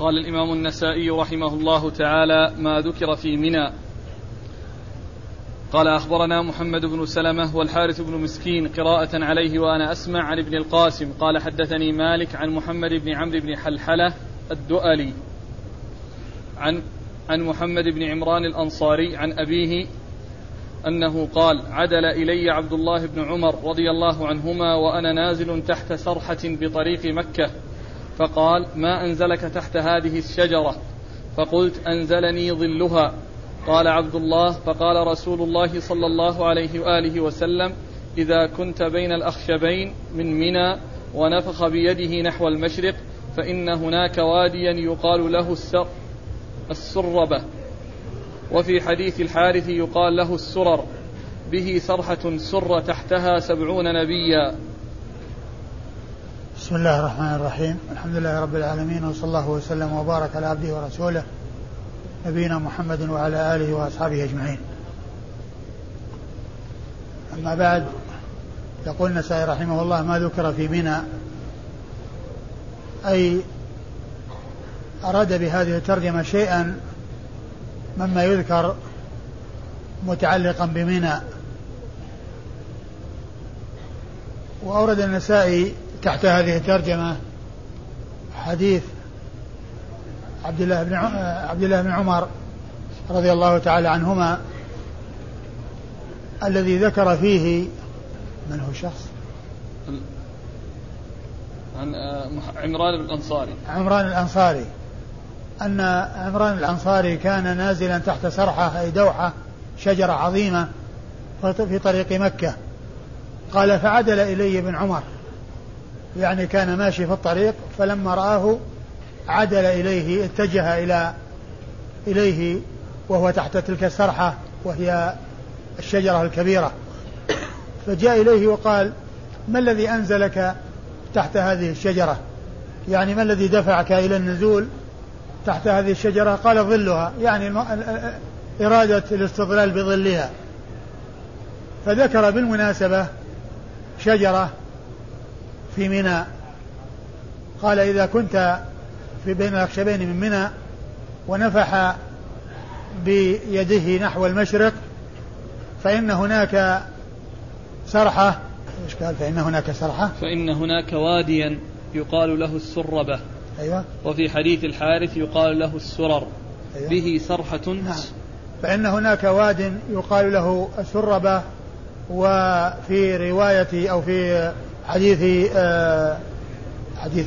قال الإمام النسائي رحمه الله تعالى ما ذكر في منى. قال أخبرنا محمد بن سلمة والحارث بن مسكين قراءة عليه وأنا أسمع عن ابن القاسم. قال حدثني مالك عن محمد بن عمرو بن حلحلة الدؤلي. عن عن محمد بن عمران الأنصاري عن أبيه أنه قال عدل إلي عبد الله بن عمر رضي الله عنهما وأنا نازل تحت سرحة بطريق مكة. فقال ما أنزلك تحت هذه الشجرة؟ فقلت أنزلني ظلها. قال عبد الله فقال رسول الله صلى الله عليه وآله وسلم إذا كنت بين الأخشبين من منى ونفخ بيده نحو المشرق فإن هناك واديا يقال له السر السربة. وفي حديث الحارث يقال له السرر. به سرحة سر تحتها سبعون نبيا. بسم الله الرحمن الرحيم. الحمد لله رب العالمين وصلى الله وسلم وبارك على عبده ورسوله نبينا محمد وعلى آله وأصحابه أجمعين. أما بعد يقول النسائي رحمه الله ما ذكر في منى أي أراد بهذه الترجمة شيئا مما يذكر متعلقا بمنى. وأورد النسائي تحت هذه الترجمة حديث عبد الله بن عبد الله بن عمر رضي الله تعالى عنهما الذي ذكر فيه من هو الشخص؟ عن آه، عمران الأنصاري. عمران الأنصاري. أن عمران الأنصاري كان نازلا تحت سرحة أي دوحة شجرة عظيمة في طريق مكة. قال فعدل إلي ابن عمر. يعني كان ماشي في الطريق فلما رآه عدل إليه اتجه إلى إليه وهو تحت تلك السرحة وهي الشجرة الكبيرة. فجاء إليه وقال ما الذي أنزلك تحت هذه الشجرة؟ يعني ما الذي دفعك إلى النزول تحت هذه الشجرة؟ قال ظلها. يعني إرادة الاستظلال بظلها. فذكر بالمناسبة شجرة في منى. قال إذا كنت في بين الأخشبين من منى ونفح بيده نحو المشرق فإن هناك سرحة. إيش قال فإن هناك سرحة؟ فإن هناك واديا يقال له السربة. أيوة. وفي حديث الحارث يقال له السرر. أيوة. به سرحة. نعم. فإن هناك واد يقال له السربة. وفي رواية أو في حديث آه حديث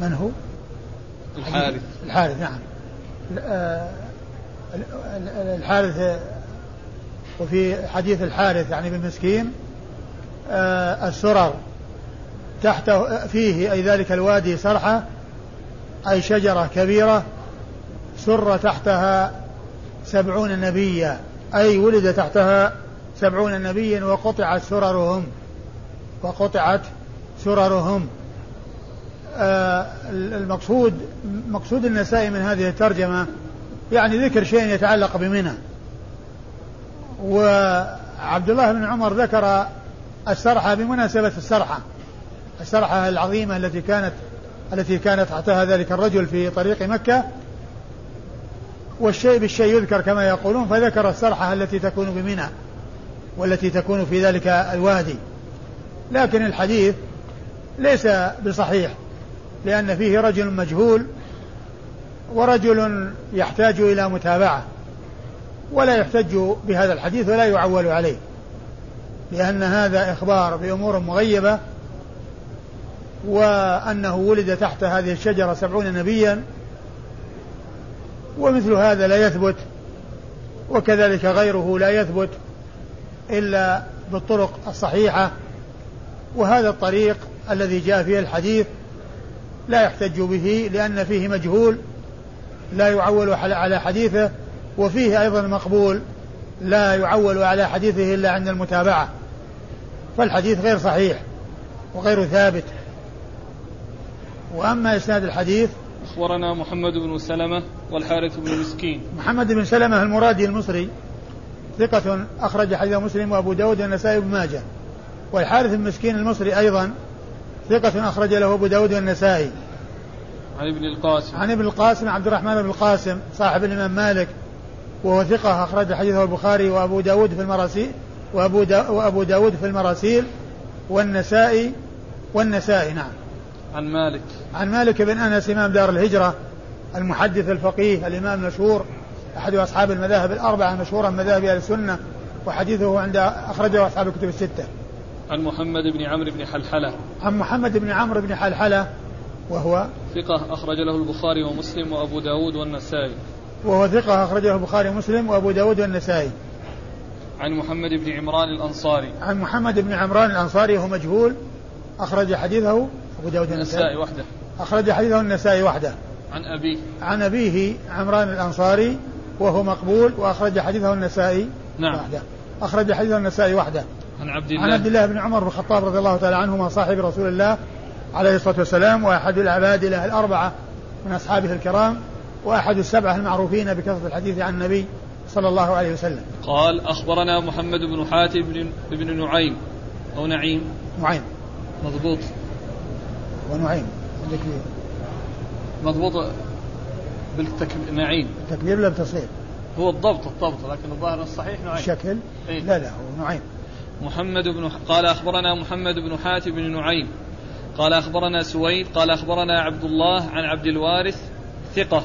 من هو؟ الحارث. الحارث نعم. آه، الحارث وفي حديث الحارث يعني بالمسكين آه، السرر تحت فيه أي ذلك الوادي سرحة أي شجرة كبيرة سر تحتها سبعون نبيا أي ولد تحتها سبعون نبيا وقطعت سررهم. وقطعت سررهم آه المقصود مقصود النسائي من هذه الترجمة يعني ذكر شيء يتعلق بمنى. وعبد الله بن عمر ذكر السرحة بمناسبة السرحة. السرحة العظيمة التي كانت التي كانت تحتها ذلك الرجل في طريق مكة. والشيء بالشيء يذكر كما يقولون فذكر السرحة التي تكون بمنى والتي تكون في ذلك الوادي. لكن الحديث ليس بصحيح لأن فيه رجل مجهول ورجل يحتاج إلى متابعة ولا يحتج بهذا الحديث ولا يعول عليه لأن هذا إخبار بأمور مغيبة وأنه ولد تحت هذه الشجرة سبعون نبيا ومثل هذا لا يثبت وكذلك غيره لا يثبت إلا بالطرق الصحيحة وهذا الطريق الذي جاء فيه الحديث لا يحتج به لأن فيه مجهول لا يعول على حديثه وفيه أيضا مقبول لا يعول على حديثه إلا عند المتابعة. فالحديث غير صحيح وغير ثابت. وأما إسناد الحديث أخبرنا محمد بن سلمة والحارث بن مسكين. محمد بن سلمة المرادي المصري ثقة أخرج حديث مسلم وأبو داود والنسائي بن ماجه. والحارث المسكين المصري أيضا ثقة أخرج له أبو داود والنسائي. عن ابن القاسم. عن ابن القاسم عبد الرحمن بن القاسم صاحب الإمام مالك وهو ثقة أخرج حديثه البخاري وأبو داود في المراسيل وأبو, دا وأبو داود في المراسيل والنسائي والنسائي نعم. عن مالك. عن مالك بن أنس إمام دار الهجرة المحدث الفقيه الإمام المشهور أحد أصحاب المذاهب الأربعة مشهورا مذاهب أهل السنة وحديثه عند أخرجه أصحاب الكتب الستة. عن محمد بن عمرو بن حلحلة. عن محمد بن عمرو بن حلحلة وهو ثقة أخرج له البخاري ومسلم وأبو داود والنسائي. وهو ثقة أخرجه البخاري ومسلم وأبو داود والنسائي. عن محمد بن عمران الأنصاري. عن محمد بن عمران الأنصاري وهو مجهول أخرج حديثه أبو داود النسائي وحده. أخرج حديثه النسائي وحده. عن أبيه. عن أبيه عمران الأنصاري وهو مقبول وأخرج حديثه النسائي نعم وحده أخرج حديثه النسائي وحده عن عبد الله. عن عبد الله بن عمر بن الخطاب رضي الله تعالى عنهما صاحب رسول الله عليه الصلاة والسلام وأحد العباد له الأربعة من أصحابه الكرام وأحد السبعة المعروفين بكثرة الحديث عن النبي صلى الله عليه وسلم. قال أخبرنا محمد بن حاتم بن, بن نعيم. أو نعيم؟ نعيم. مضبوط. ونعيم. مضبوط بالتكبير نعيم. التكبير ولا بالتصغير؟ هو الضبط الضبط لكن الظاهر الصحيح نعيم. الشكل؟ إيه؟ لا لا هو نعيم. محمد بن قال أخبرنا محمد بن حاتم بن نعيم. قال أخبرنا سويد قال أخبرنا عبد الله عن عبد الوارث ثقة.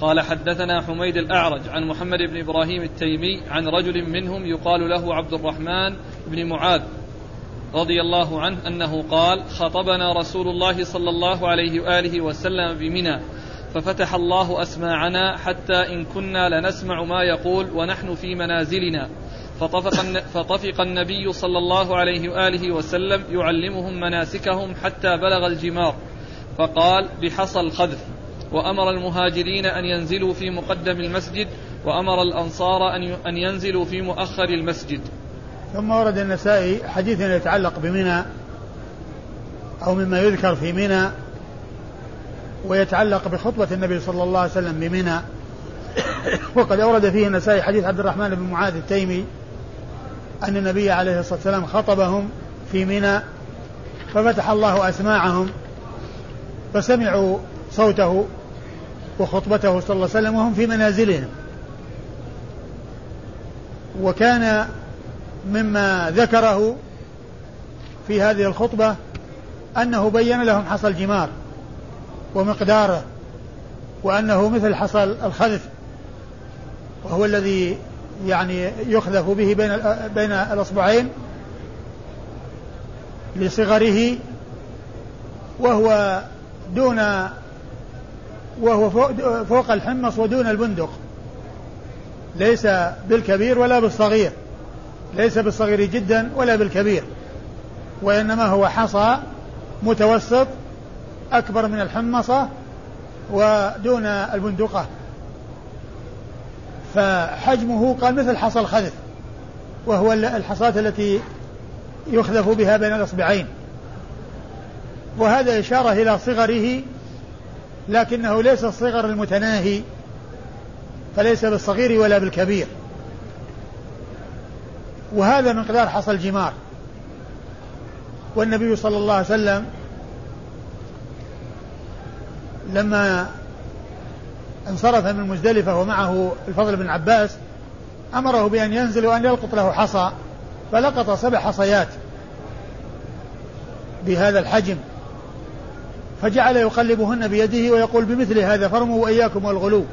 قال حدثنا حميد الأعرج عن محمد بن إبراهيم التيمي عن رجل منهم يقال له عبد الرحمن بن معاذ رضي الله عنه أنه قال خطبنا رسول الله صلى الله عليه وآله وسلم بمنى ففتح الله أسماعنا حتى إن كنا لنسمع ما يقول ونحن في منازلنا. فطفق, فطفق النبي صلى الله عليه وآله وسلم يعلمهم مناسكهم حتى بلغ الجمار. فقال بحصى الخذف وأمر المهاجرين أن ينزلوا في مقدم المسجد وأمر الأنصار أن ينزلوا في مؤخر المسجد. ثم ورد النسائي حديث يتعلق بمنى أو مما يذكر في منى ويتعلق بخطبة النبي صلى الله عليه وسلم بمنى. وقد أورد فيه النسائي حديث عبد الرحمن بن معاذ التيمي أن النبي عليه الصلاة والسلام خطبهم في منى ففتح الله أسماعهم فسمعوا صوته وخطبته صلى الله عليه وسلم وهم في منازلهم. وكان مما ذكره في هذه الخطبة أنه بين لهم حصى الجمار ومقداره وأنه مثل حصى الخذف وهو الذي يعني يخذف به بين بين الأصبعين لصغره وهو دون وهو فوق, فوق الحمص ودون البندق. ليس بالكبير ولا بالصغير. ليس بالصغير جدا ولا بالكبير. وإنما هو حصى متوسط أكبر من الحمصة ودون البندقة. فحجمه قال مثل حصى الخذف وهو الحصاة التي يخذف بها بين الإصبعين. وهذا إشارة إلى صغره لكنه ليس الصغر المتناهي فليس بالصغير ولا بالكبير. وهذا مقدار حصى الجمار. والنبي صلى الله عليه وسلم لما انصرف من مزدلفة ومعه الفضل بن عباس أمره بأن ينزل وأن يلقط له حصى فلقط سبع حصيات بهذا الحجم فجعل يقلبهن بيده ويقول بمثل هذا فرموا وإياكم والغلو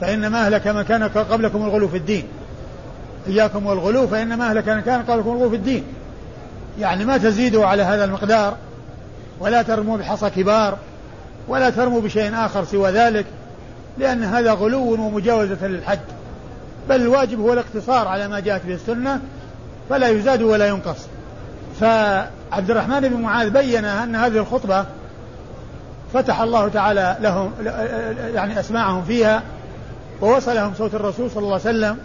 فإنما أهلك من كان قبلكم الغلو في الدين. إياكم والغلو فإنما أهلك من كان قبلكم الغلو في الدين. يعني ما تزيدوا على هذا المقدار ولا ترموا بحصى كبار ولا ترموا بشيء آخر سوى ذلك. لأن هذا غلو ومجاوزة للحد. بل الواجب هو الاقتصار على ما جاءت به السنة فلا يزاد ولا ينقص. فعبد الرحمن بن معاذ بين أن هذه الخطبة فتح الله تعالى لهم يعني أسماعهم فيها ووصلهم صوت الرسول صلى الله عليه وسلم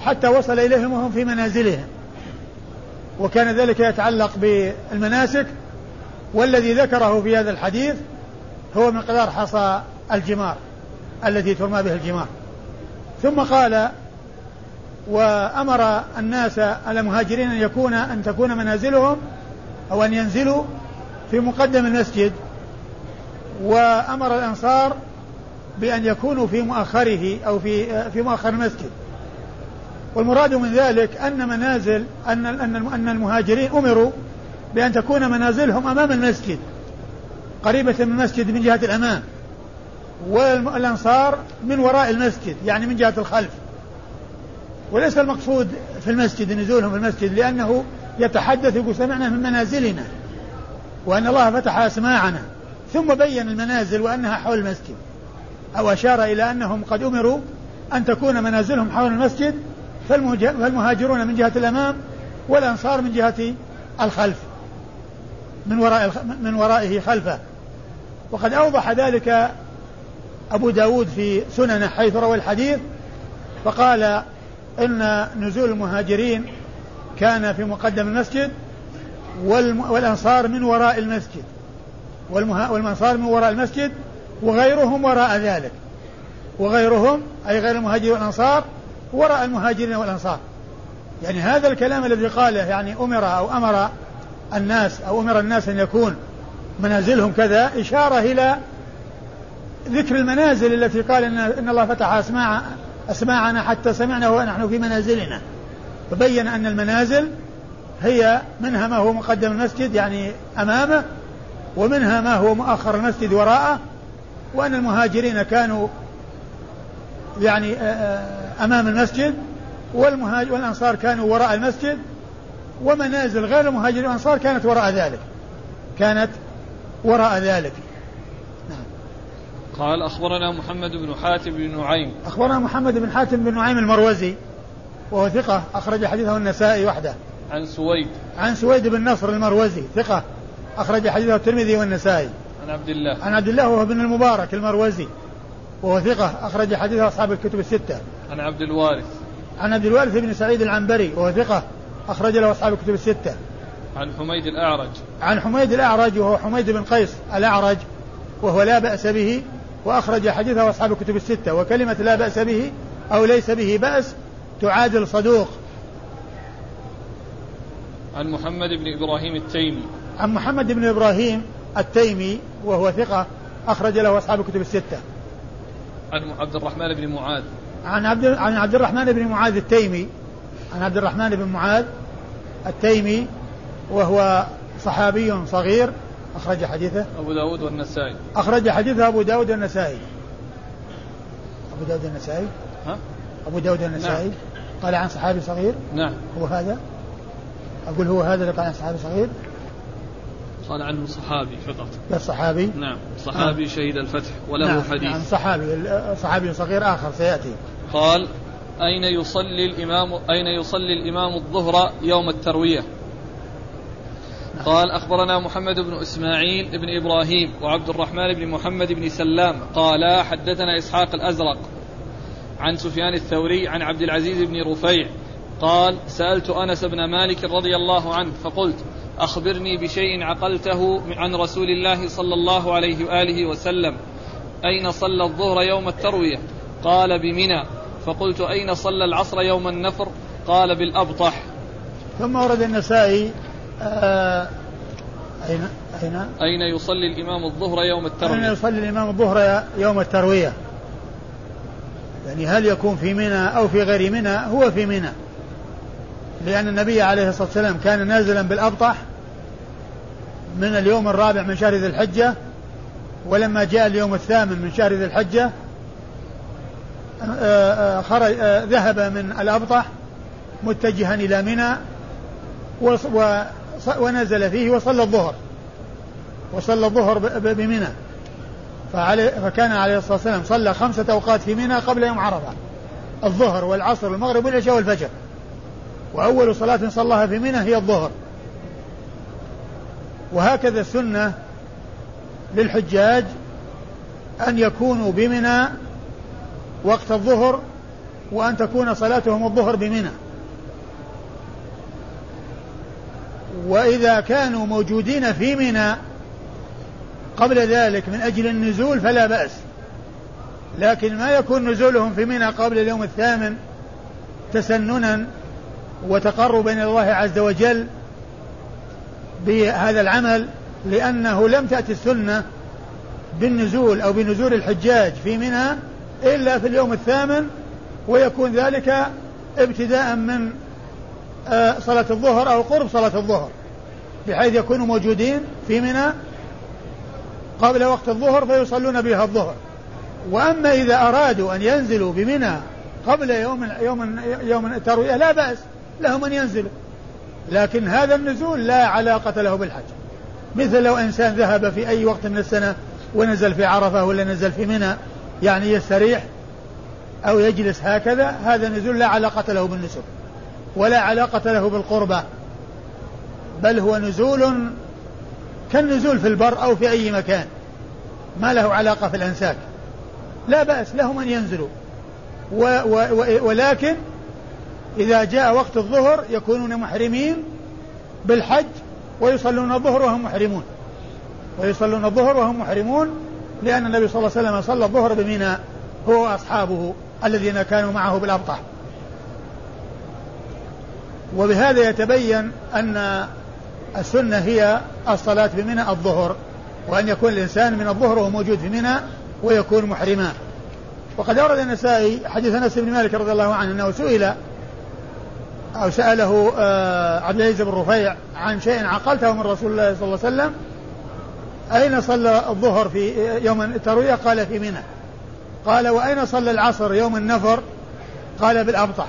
حتى وصل إليهم وهم في منازلهم. وكان ذلك يتعلق بالمناسك والذي ذكره في هذا الحديث هو مقدار حصى الجمار. التي ترمى به الجمار. ثم قال وأمر الناس المهاجرين أن يكون أن تكون منازلهم أو أن ينزلوا في مقدم المسجد. وأمر الأنصار بأن يكونوا في مؤخره أو في في مؤخر المسجد. والمراد من ذلك أن منازل أن أن أن المهاجرين أمروا بأن تكون منازلهم أمام المسجد قريبة من المسجد من جهة الأمام. والأنصار من وراء المسجد يعني من جهة الخلف. وليس المقصود في المسجد نزولهم في المسجد لأنه يتحدث يقول سمعنا من منازلنا وأن الله فتح أسماعنا ثم بين المنازل وأنها حول المسجد أو أشار إلى أنهم قد أمروا أن تكون منازلهم حول المسجد فالمهاجرون من جهة الأمام والأنصار من جهة الخلف من وراء من ورائه خلفه. وقد أوضح ذلك أبو داود في سننه حيث روى الحديث فقال إن نزول المهاجرين كان في مقدم المسجد والأنصار من وراء المسجد والأنصار من وراء المسجد وغيرهم وراء ذلك. وغيرهم أي غير المهاجرين والأنصار وراء المهاجرين والأنصار. يعني هذا الكلام الذي قاله يعني أمر أو أمر الناس أو أمر الناس أن يكون منازلهم كذا إشارة إلى ذكر المنازل التي قال إن, إن الله فتح أسماع أسماعنا حتى سمعنا ونحن في منازلنا فبين أن المنازل هي منها ما هو مقدم المسجد يعني أمامه ومنها ما هو مؤخر المسجد وراءه وأن المهاجرين كانوا يعني آه، آه، أمام المسجد والأنصار كانوا وراء المسجد ومنازل غير المهاجرين والأنصار كانت وراء ذلك كانت وراء ذلك. قال أخبرنا محمد بن حاتم بن نعيم. أخبرنا محمد بن حاتم بن نعيم المروزي وهو ثقة أخرج حديثه النسائي وحده. عن سويد. عن سويد بن نصر المروزي ثقة أخرج حديثه الترمذي والنسائي. عن عبد الله. عن عبد الله وهو بن المبارك المروزي وهو ثقة أخرج حديثه أصحاب الكتب الستة. عن عبد الوارث. عن عبد الوارث بن سعيد العنبري وهو ثقة أخرج له أصحاب الكتب الستة. عن حميد الأعرج. عن حميد الأعرج وهو حميد بن قيس الأعرج وهو لا بأس به وأخرج حديثه أصحاب الكتب الستة وكلمة لا بأس به أو ليس به بأس تعادل صدوق. عن محمد بن إبراهيم التيمي. عن محمد بن إبراهيم التيمي وهو ثقة أخرج له أصحاب الكتب الستة. عن عبد الرحمن بن معاذ. عن عبد عن عبد الرحمن بن معاذ التيمي. عن عبد الرحمن بن معاذ التيمي وهو صحابي صغير أخرج حديثه؟ أبو داود والنسائي. أخرج حديثه أبو داود والنسائي. أبو داود النسائي ها؟ أبو داود النسائي نعم. قال عن صحابي صغير؟ نعم. هو هذا؟ أقول هو هذا اللي قال عن صحابي صغير؟ قال عنه صحابي فقط. بس صحابي. نعم. صحابي نعم. شهيد الفتح وله نعم. حديث. نعم صحابي. صحابي صغير آخر سيأتي. قال أين يصلي الإمام أين يصلي الإمام الظهر يوم التروية. قال أخبرنا محمد بن إسماعيل بن إبراهيم وعبد الرحمن بن محمد بن سلام قال حدثنا إسحاق الأزرق عن سفيان الثوري عن عبد العزيز بن رفيع قال سألت أنس بن مالك رضي الله عنه فقلت أخبرني بشيء عقلته عن رسول الله صلى الله عليه وآله وسلم. أين صلى الظهر يوم التروية؟ قال بمنى. فقلت أين صلى العصر يوم النفر؟ قال بالأبطح. ثم ورد النسائي آه أين أين؟ أين يصلي الإمام الظهر يوم التروية؟ أين يصلي الإمام الظهر يوم التروية؟ يعني هل يكون في منى أو في غير منى؟ هو في منى. لأن النبي عليه الصلاة والسلام كان نازلا بالأبطح من اليوم الرابع من شهر ذي الحجة ولما جاء اليوم الثامن من شهر ذي الحجة آه، آه، خرج ذهب من الأبطح متجها إلى منى ونزل فيه وصلى الظهر. وصلى الظهر بمنى. فكان عليه الصلاة والسلام صلى خمسة أوقات في منى قبل يوم عرفة. الظهر والعصر والمغرب والعشاء والفجر. وأول صلاة صلاها في منى هي الظهر. وهكذا السنة للحجاج أن يكونوا بمنى وقت الظهر وأن تكون صلاتهم الظهر بمنى. وإذا كانوا موجودين في منى قبل ذلك من أجل النزول فلا بأس. لكن ما يكون نزولهم في منى قبل اليوم الثامن تسننا وتقربا إلى الله عز وجل بهذا العمل لأنه لم تأتي السنة بالنزول أو بنزول الحجاج في منى إلا في اليوم الثامن ويكون ذلك ابتداء من صلاة الظهر أو قرب صلاة الظهر بحيث يكونوا موجودين في منى قبل وقت الظهر فيصلون بها الظهر. وأما إذا أرادوا أن ينزلوا بمنى قبل يوم يوم يوم التروية لا بأس لهم أن ينزلوا. لكن هذا النزول لا علاقة له بالحج. مثل لو إنسان ذهب في أي وقت من السنة ونزل في عرفة ولا نزل في منى يعني يستريح أو يجلس هكذا هذا نزول لا علاقة له بالنسك ولا علاقة له بالقربة بل هو نزول كالنزول في البر أو في أي مكان ما له علاقة في الأنساك لا بأس لهم أن ينزلوا و و ولكن إذا جاء وقت الظهر يكونون محرمين بالحج ويصلون الظهر وهم محرمون ويصلون الظهر وهم محرمون لأن النبي صلى الله عليه وسلم صلى الظهر بمنى هو وأصحابه الذين كانوا معه بالأبطح. وبهذا يتبين أن السنة هي الصلاة بمنى الظهر وأن يكون الإنسان من الظهر وهو موجود في منى ويكون محرما. وقد أورد النسائي حديث أنس بن مالك رضي الله عنه أنه سئل أو سأله آه، عبد العزيز بن رفيع عن شيء عقلته من رسول الله صلى الله عليه وسلم أين صلى الظهر في يوم التروية؟ قال في منى. قال وأين صلى العصر يوم النفر؟ قال بالأبطح.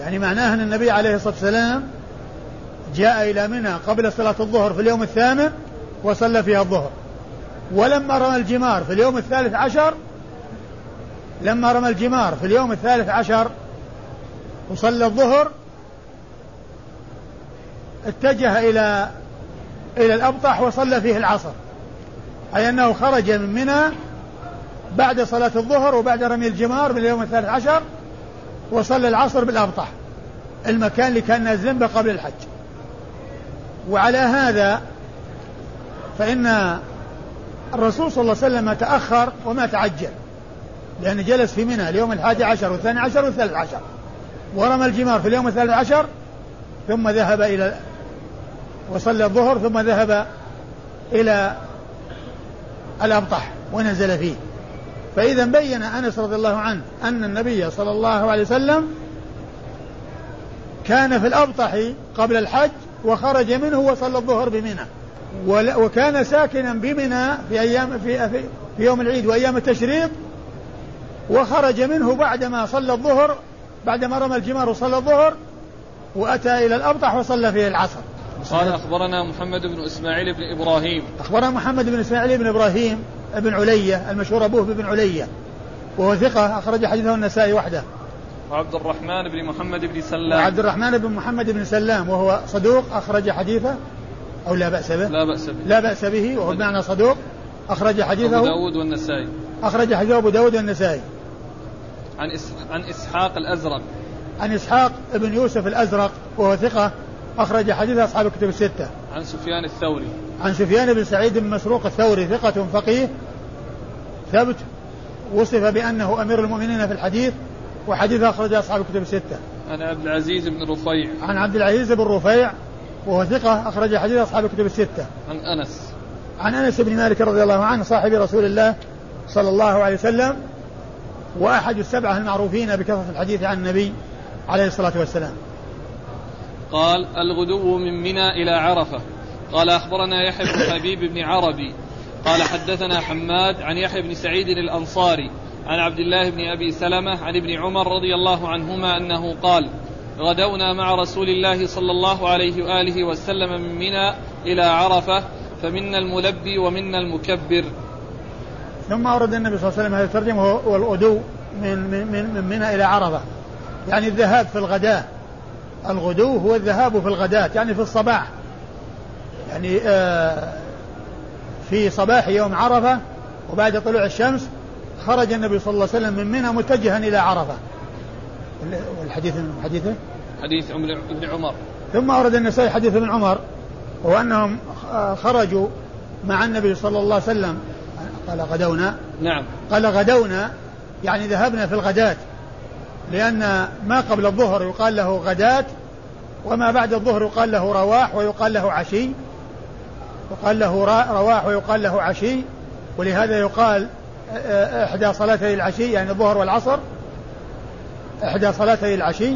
يعني معناه أن النبي عليه الصلاة والسلام جاء إلى منى قبل صلاة الظهر في اليوم الثامن وصلى فيها الظهر. ولما رمى الجمار في اليوم الثالث عشر لما رمى الجمار في اليوم الثالث عشر وصلى الظهر اتجه إلى إلى الأبطح وصلى فيه العصر. أي أنه خرج من منى بعد صلاة الظهر وبعد رمي الجمار في اليوم الثالث عشر وصلى العصر بالأبطح. المكان اللي كان نازلين به قبل الحج. وعلى هذا فإن الرسول صلى الله عليه وسلم تأخر وما تعجل لأنه جلس في منى اليوم الحادي عشر والثاني عشر والثالث عشر ورمى الجمار في اليوم الثالث عشر ثم ذهب إلى وصلى الظهر ثم ذهب إلى الأبطح ونزل فيه. فإذا بين أنس رضي الله عنه أن النبي صلى الله عليه وسلم كان في الأبطح قبل الحج وخرج منه وصلى الظهر بمنى. وكان ساكنا بمنى في أيام في, في, في يوم العيد وأيام التشريق وخرج منه بعدما صلى الظهر بعدما رمى الجمار وصلى الظهر وأتى إلى الأبطح وصلى فيه العصر. قال أخبرنا محمد بن إسماعيل بن إبراهيم. أخبرنا محمد بن إسماعيل بن إبراهيم بن علية المشهور أبوه بن علية وهو ثقة أخرج حديثه النسائي وحده. وعبد الرحمن بن محمد بن سلام. وعبد الرحمن بن محمد بن سلام وهو صدوق أخرج حديثه أو لا بأس به. لا بأس به. لا بأس به وهو بمعنى صدوق أخرج حديثه. أبو داود والنسائي. أخرج حديثه أبو داود والنسائي. عن عن إسحاق الأزرق. عن إسحاق بن يوسف الأزرق وهو ثقة أخرج حديث أصحاب الكتب الستة. عن سفيان الثوري. عن سفيان بن سعيد بن مسروق الثوري ثقة فقيه. ثبت وصف بأنه أمير المؤمنين في الحديث وحديث أخرج أصحاب الكتب الستة. عن عبد العزيز بن رفيع. عن عبد العزيز بن رفيع وهو ثقة أخرج حديث أصحاب الكتب الستة. عن أنس. عن أنس بن مالك رضي الله عنه صاحب رسول الله صلى الله عليه وسلم وأحد السبعة المعروفين بكثرة الحديث عن النبي عليه الصلاة والسلام قال الغدو من منى إلى عرفة قال أخبرنا يحيى بن حبيب بن عربي قال حدثنا حماد عن يحيى بن سعيد الأنصاري عن عبد الله بن أبي سلمة عن ابن عمر رضي الله عنهما أنه قال غدونا مع رسول الله صلى الله عليه وآله وسلم من منى إلى عرفة فمنا الملبي ومنا المكبر. ثم أورد النبي صلى الله عليه وسلم هذا الترجمة هو الغدو من من من منى إلى عرفة. يعني الذهاب في الغداء. الغدو هو الذهاب في الغداة يعني في الصباح. يعني آه في صباح يوم عرفة وبعد طلوع الشمس خرج النبي صلى الله عليه وسلم من منى متجها إلى عرفة. والحديث حديثه حديث ابن عمر. ثم أورد النسائي حديث ابن عمر وأنهم خرجوا مع النبي صلى الله عليه وسلم. قال غدونا؟ نعم. قال غدونا يعني ذهبنا في الغداة لأن ما قبل الظهر يقال له غداة وما بعد الظهر يقال له رواح ويقال له عشي. يقال له رواح ويقال له عشي. ولهذا يقال إحدى صلاتي العشي يعني الظهر والعصر. إحدى صلاتي العشي.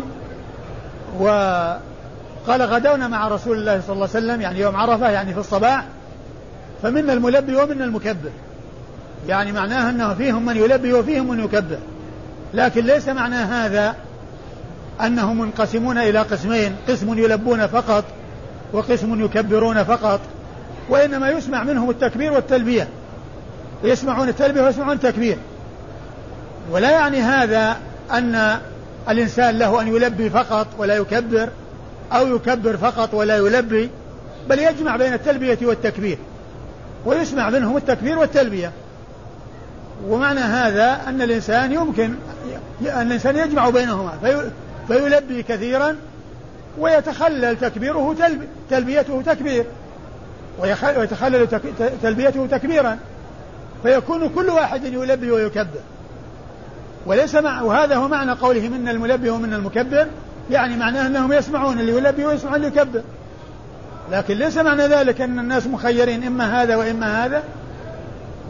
وقال غدونا مع رسول الله صلى الله عليه وسلم يعني يوم عرفة يعني في الصباح. فمنا الملبي ومنا المكبر. يعني معناه أنه فيهم من يلبي وفيهم من يكبر. لكن ليس معنى هذا أنهم منقسمون إلى قسمين. قسم يلبون فقط وقسم يكبرون فقط. وإنما يسمع منهم التكبير والتلبية. يسمعون التلبية ويسمعون التكبير. ولا يعني هذا أن الإنسان له أن يلبي فقط ولا يكبر أو يكبر فقط ولا يلبي بل يجمع بين التلبية والتكبير ويسمع منهم التكبير والتلبية. ومعنى هذا أن الإنسان يمكن أن الإنسان يجمع بينهما في فيلبي كثيرا ويتخلل تكبيره تلبيته تكبير ويتخلل تلبيته تكبيرا. فيكون كل واحد يلبي ويكبر. وليس مع وهذا هو معنى قوله منا الملبي ومنا المكبر. يعني معناه أنهم يسمعون اللي يلبي ويسمعون اللي يكبر. لكن ليس معنى ذلك أن الناس مخيرين إما هذا وإما هذا.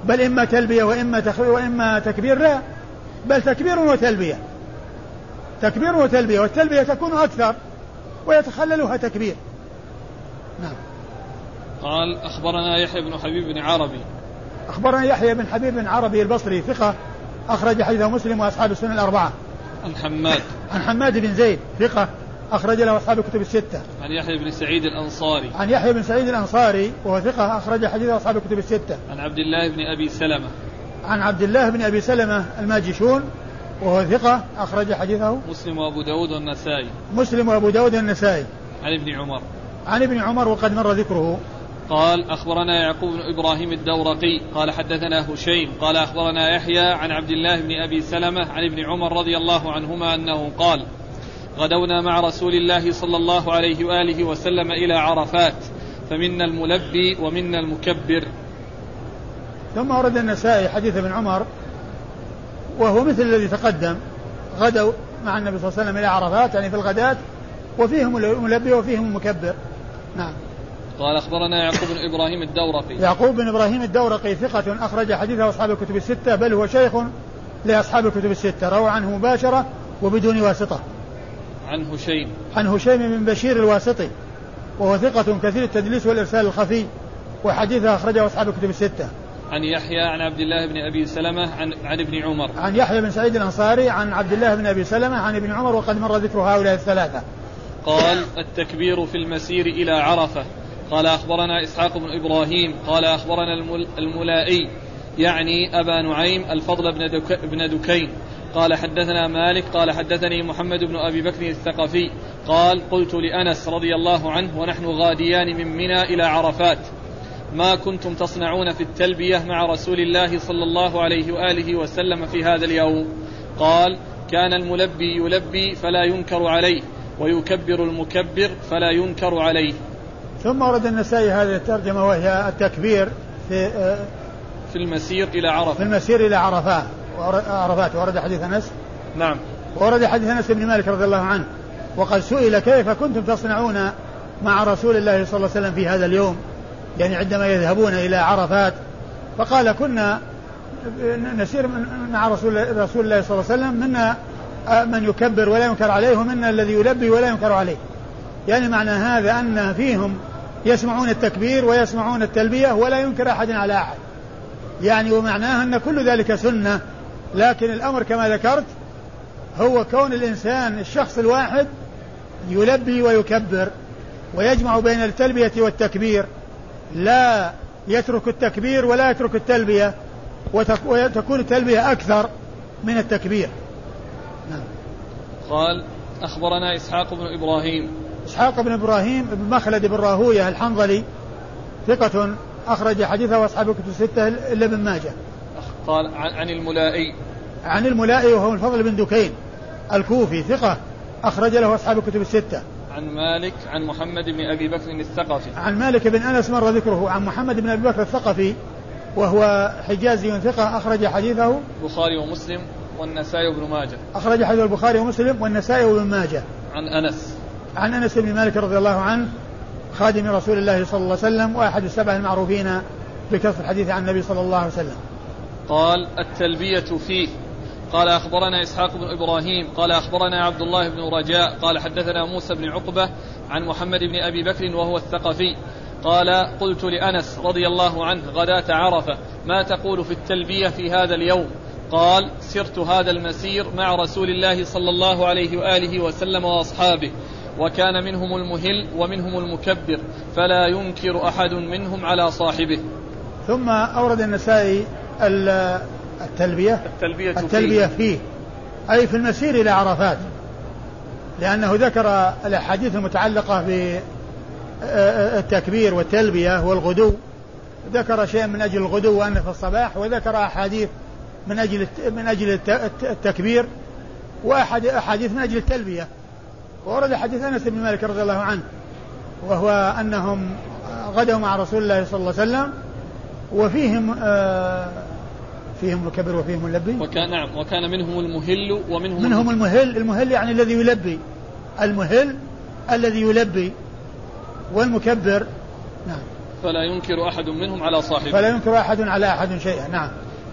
بل إما تلبية وإما وإما تكبير لا. بل تكبير وتلبية. تكبير وتلبية. والتلبية تكون أكثر ويتخللها تكبير. نعم. قال أخبرنا يحيى بن حبيب بن عربي أخبرنا يحيى بن حبيب بن عربي البصري ثقة أخرج حديثه مسلم وأصحاب السنن الأربعة. عن حماد. عن حماد بن زيد ثقة أخرج له أصحاب الكتب الستة. عن يحيى بن سعيد الأنصاري. عن يحيى بن سعيد الأنصاري وهو ثقة أخرج حديثه أصحاب الكتب الستة. عن عبد الله بن أبي سلمة. عن عبد الله بن أبي سلمة الماجشون وهو ثقة أخرج حديثه مسلم وأبو داود والنسائي. مسلم وأبو داود والنسائي. عن ابن عمر. عن ابن عمر وقد مر ذكره. قال أخبرنا يعقوب بن إبراهيم الدورقي قال حدثنا هشيم قال أخبرنا يحيى عن عبد الله بن أبي سلمة عن ابن عمر رضي الله عنهما أنه قال غدونا مع رسول الله صلى الله عليه وآله وسلم إلى عرفات فمنا الملبي ومنا المكبر. ثم ورد النسائي حديث ابن عمر وهو مثل الذي تقدم. غدوا مع النبي صلى الله عليه وسلم إلى عرفات يعني في الغداة وفيهم الملبي وفيهم المكبر. نعم. قال أخبرنا يعقوب بن إبراهيم الدورقي يعقوب بن إبراهيم الدورقي ثقة أخرج حديثه أصحاب الكتب الستة بل هو شيخ لأصحاب الكتب الستة روى عنه مباشرة وبدون واسطة. عن هشيم عن هشيم بن بشير الواسطي وهو ثقة كثير التدليس والإرسال الخفي وحديثه أخرجه أصحاب الكتب الستة. عن يحيى عن عبد الله بن أبي سلمة عن عن ابن عمر. عن يحيى بن سعيد الأنصاري عن عبد الله بن أبي سلمة عن ابن عمر وقد مر ذكر هؤلاء الثلاثة. قال التكبير في المسير إلى عرفة قال أخبرنا إسحاق بن إبراهيم قال أخبرنا الملائي يعني أبا نعيم الفضل بن, دك بن دكين. قال حدثنا مالك قال حدثني محمد بن أبي بكر الثقفي قال قلت لأنس رضي الله عنه ونحن غاديان من منى إلى عرفات. ما كنتم تصنعون في التلبية مع رسول الله صلى الله عليه وآله وسلم في هذا اليوم؟ قال كان الملبي يلبي فلا ينكر عليه ويكبر المكبر فلا ينكر عليه. ثم ورد النسائي هذه الترجمة وهي التكبير في آه، في المسير إلى عرفة. في المسير إلى عرفات عرفات. ورد حديث أنس؟ نعم. ورد حديث أنس بن مالك رضي الله عنه. وقد سئل كيف كنتم تصنعون مع رسول الله صلى الله عليه وسلم في هذا اليوم؟ يعني عندما يذهبون إلى عرفات. فقال كنا نسير مع رسول رسول الله صلى الله عليه وسلم. منا آه، من يكبر ولا ينكر عليه ومنا الذي يلبي ولا ينكر عليه. يعني معنى هذا أن فيهم يسمعون التكبير ويسمعون التلبية ولا ينكر أحد على أحد يعني ومعناه أن كل ذلك سنة لكن الأمر كما ذكرت هو كون الإنسان الشخص الواحد يلبي ويكبر ويجمع بين التلبية والتكبير لا يترك التكبير ولا يترك التلبية وتكون التلبية أكثر من التكبير نعم. قال أخبرنا إسحاق بن إبراهيم إسحاق بن إبراهيم بن مخلد بن راهوية الحنظلي ثقة أخرج حديثه وأصحاب الكتب الستة إلا ابن ماجه. قال عن الملائي عن الملائي وهو الفضل بن دكين الكوفي ثقة أخرج له أصحاب الكتب الستة. عن مالك عن محمد بن أبي بكر الثقفي. عن مالك بن أنس مر ذكره عن محمد بن أبي بكر الثقفي وهو حجازي ثقة أخرج حديثه البخاري ومسلم والنسائي وابن ماجه. أخرج حديث البخاري ومسلم والنسائي وابن ماجه. عن أنس عن انس بن مالك رضي الله عنه خادم رسول الله صلى الله عليه وسلم واحد السبع المعروفين بكسر الحديث عن النبي صلى الله عليه وسلم. قال التلبية فيه. قال أخبرنا إسحاق بن إبراهيم قال أخبرنا عبد الله بن رجاء قال حدثنا موسى بن عقبة عن محمد بن أبي بكر وهو الثقفي. قال قلت لأنس رضي الله عنه غداة عرفة ما تقول في التلبية في هذا اليوم؟ قال سرت هذا المسير مع رسول الله صلى الله عليه وآله وسلم وأصحابه. وكان منهم المهل ومنهم المكبر فلا ينكر أحد منهم على صاحبه. ثم أورد النسائي التلبية التلبية, التلبية فيه. فيه. أي في المسير إلى عرفات. لأنه ذكر الأحاديث المتعلقة بالتكبير والتلبية والغدو. ذكر شيء من أجل الغدو وأنه في الصباح وذكر أحاديث من أجل من أجل التكبير وأحد أحاديث من أجل التلبية. وورد حديث أنس بن مالك رضي الله عنه وهو أنهم غدوا مع رسول الله صلى الله عليه وسلم وفيهم آه فيهم مكبر وفيهم ملبي وكان نعم وكان منهم المهل ومنهم منهم المهل المهل يعني الذي يلبي. المهل الذي يلبي والمكبر نعم. فلا ينكر أحد منهم على صاحبه. فلا ينكر أحد على أحد شيئا نعم.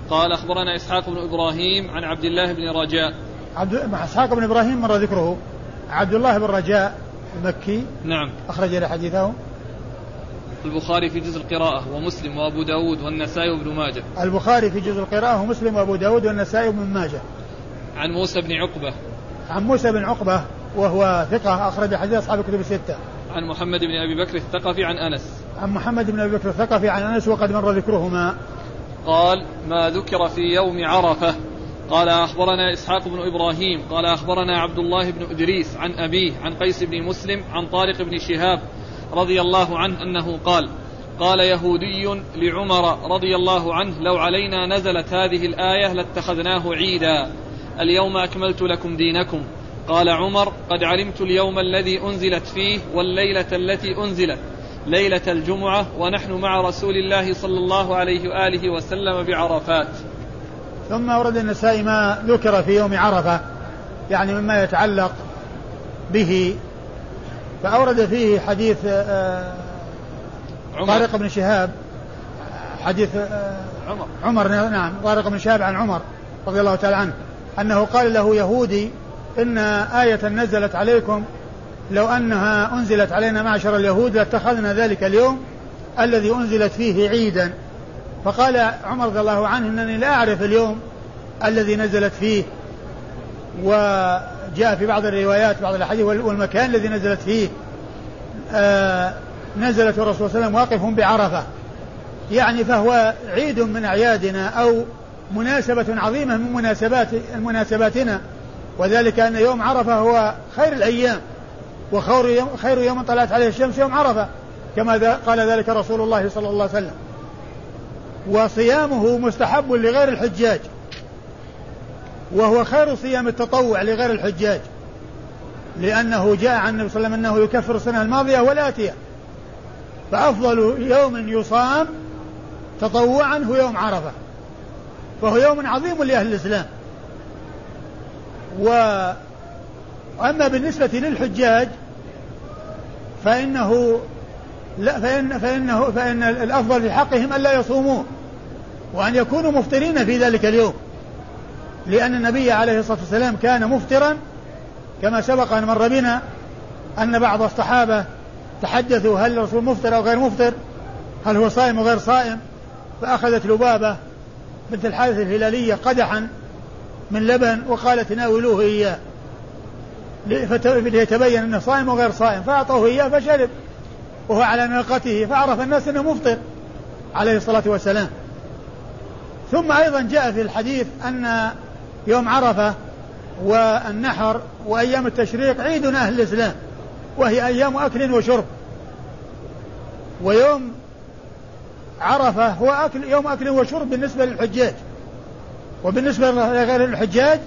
قال أخبرنا إسحاق بن إبراهيم عن عبد الله بن رجاء. عبد إسحاق بن إبراهيم مر ذكره. عبد الله بن رجاء المكي. نعم. أخرج له حديثه البخاري في جزء القراءة ومسلم وأبو داود والنسائي وابن ماجه. البخاري في جزء القراءة ومسلم وأبو داود والنسائي وابن ماجه. عن موسى بن عقبة. عن موسى بن عقبة وهو ثقة أخرج حديث أصحاب الكتب الستة. عن محمد بن أبي بكر الثقفي عن أنس. عن محمد بن أبي بكر الثقفي عن أنس وقد مر ذكرهما. قال ما ذكر في يوم عرفة قال أخبرنا إسحاق بن إبراهيم قال أخبرنا عبد الله بن إدريس عن أبيه عن قيس بن مسلم عن طارق بن شهاب رضي الله عنه أنه قال قال يهودي لعمر رضي الله عنه لو علينا نزلت هذه الآية لاتخذناه عيدا. اليوم أكملت لكم دينكم. قال عمر قد علمت اليوم الذي أنزلت فيه والليلة التي أنزلت ليلة الجمعة ونحن مع رسول الله صلى الله عليه وآله وسلم بعرفات. ثم ورد النسائي ما ذكر في يوم عرفة يعني مما يتعلق به. فأورد فيه حديث آه، طارق بن شهاب حديث آه، عمر. عمر نعم طارق بن شهاب عن عمر رضي الله تعالى عنه أنه قال له يهودي إن آية نزلت عليكم لو أنها أنزلت علينا معشر اليهود لاتخذنا ذلك اليوم الذي أنزلت فيه عيدا. فقال عمر رضي الله عنه إنني لا أعرف اليوم الذي نزلت فيه وجاء في بعض الروايات بعض الأحاديث والمكان الذي نزلت فيه. آه نزلت الرسول صلى الله عليه وسلم واقف بعرفة. يعني فهو عيد من أعيادنا أو مناسبة عظيمة من مناسبات مناسباتنا. وذلك أن يوم عرفة هو خير الأيام وخير يوم, خير يوم طلعت عليه الشمس يوم عرفة كما قال ذلك رسول الله صلى الله عليه وسلم. وصيامه مستحب لغير الحجاج. وهو خير صيام التطوع لغير الحجاج. لأنه جاء عن النبي صلى الله عليه وسلم أنه يكفر السنة الماضية والآتية. فأفضل يوم يصام تطوعا هو يوم عرفة. فهو يوم عظيم لأهل الإسلام. وأما بالنسبة للحجاج فإنه لا فإن فإنه فإن الأفضل في حقهم ألا يصوموه. وأن يكونوا مفطرين في ذلك اليوم. لأن النبي عليه الصلاة والسلام كان مفطرا كما سبق أن مر بنا أن بعض الصحابة تحدثوا هل الرسول مفطر أو غير مفطر هل هو صائم أو غير صائم فأخذت لبابة بنت الحارث الهلالية قدحا من لبن وقالت ناولوه إياه. ليتبين أنه صائم وغير صائم فأعطوه إياه فشرب وهو على ناقته فعرف الناس أنه مفطر عليه الصلاة والسلام. ثم أيضا جاء في الحديث أن يوم عرفة والنحر وأيام التشريق عيد أهل الإسلام وهي أيام أكل وشرب. ويوم عرفة هو أكل يوم أكل وشرب بالنسبة للحجاج. وبالنسبة لغير الحجاج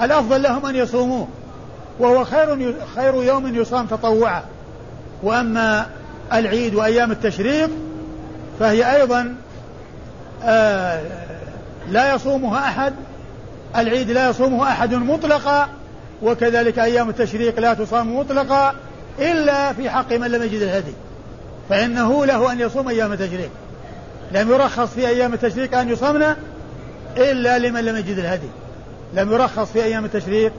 الأفضل لهم أن يصوموه. وهو خير خير يوم يصام تطوعا. وأما العيد وأيام التشريق فهي أيضا آه لا يصومها أحد العيد لا يصومه أحد مطلقا وكذلك أيام التشريق لا تصام مطلقا إلا في حق من لم يجد الهدي. فإنه له أن يصوم أيام التشريق. لم يرخص في أيام التشريق أن يصمنا إلا لمن لم يجد الهدي. لم يرخص في أيام التشريق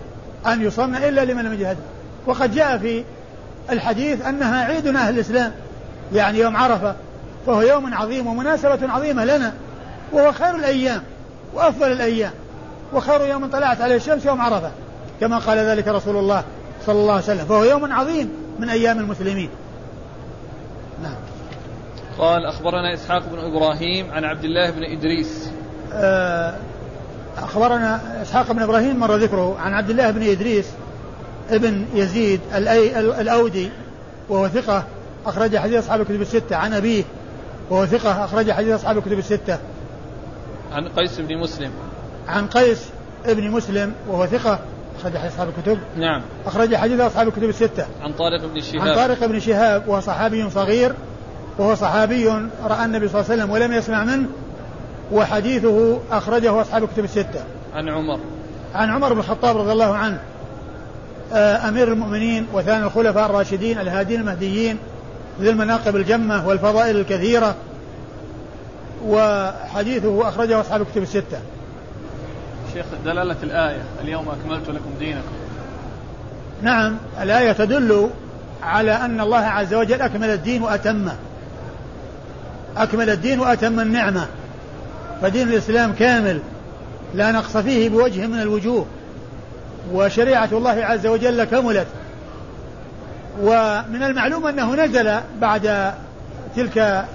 أن يصمنا إلا لمن لم يجد الهدي. وقد جاء في الحديث أنها عيد أهل الإسلام يعني يوم عرفة فهو يوم عظيم ومناسبة عظيمة لنا وهو خير الأيام. وأفضل الأيام. وخير يوم طلعت عليه الشمس يوم عرفة. كما قال ذلك رسول الله صلى الله عليه وسلم. فهو يوم عظيم من أيام المسلمين. نعم. قال أخبرنا إسحاق بن إبراهيم عن عبد الله بن إدريس. آه، أخبرنا إسحاق بن إبراهيم مر ذكره عن عبد الله بن إدريس ابن يزيد الأودي وهو ثقة أخرج حديث أصحاب الكتب الستة. عن أبيه وهو ثقة أخرج حديث أصحاب الكتب الستة. عن قيس بن مسلم. عن قيس ابن مسلم وهو ثقة أخرج حديث أصحاب الكتب. نعم. أخرج حديث أصحاب الكتب الستة. عن طارق بن شهاب. عن طارق بن شهاب وهو صحابي صغير وهو صحابي رأى النبي صلى الله عليه وسلم ولم يسمع منه وحديثه أخرجه أصحاب الكتب الستة. عن عمر. عن عمر بن الخطاب رضي الله عنه. آه، أمير المؤمنين وثاني الخلفاء الراشدين الهادين المهديين ذي المناقب الجمة والفضائل الكثيرة وحديثه أخرجه أصحاب الكتب الستة. شيخ دلالة الآية اليوم أكملت لكم دينكم. نعم الآية تدل على أن الله عز وجل أكمل الدين وأتمه. أكمل الدين وأتم النعمة. فدين الإسلام كامل لا نقص فيه بوجه من الوجوه. وشريعة الله عز وجل كملت. ومن المعلوم أنه نزل بعد تلك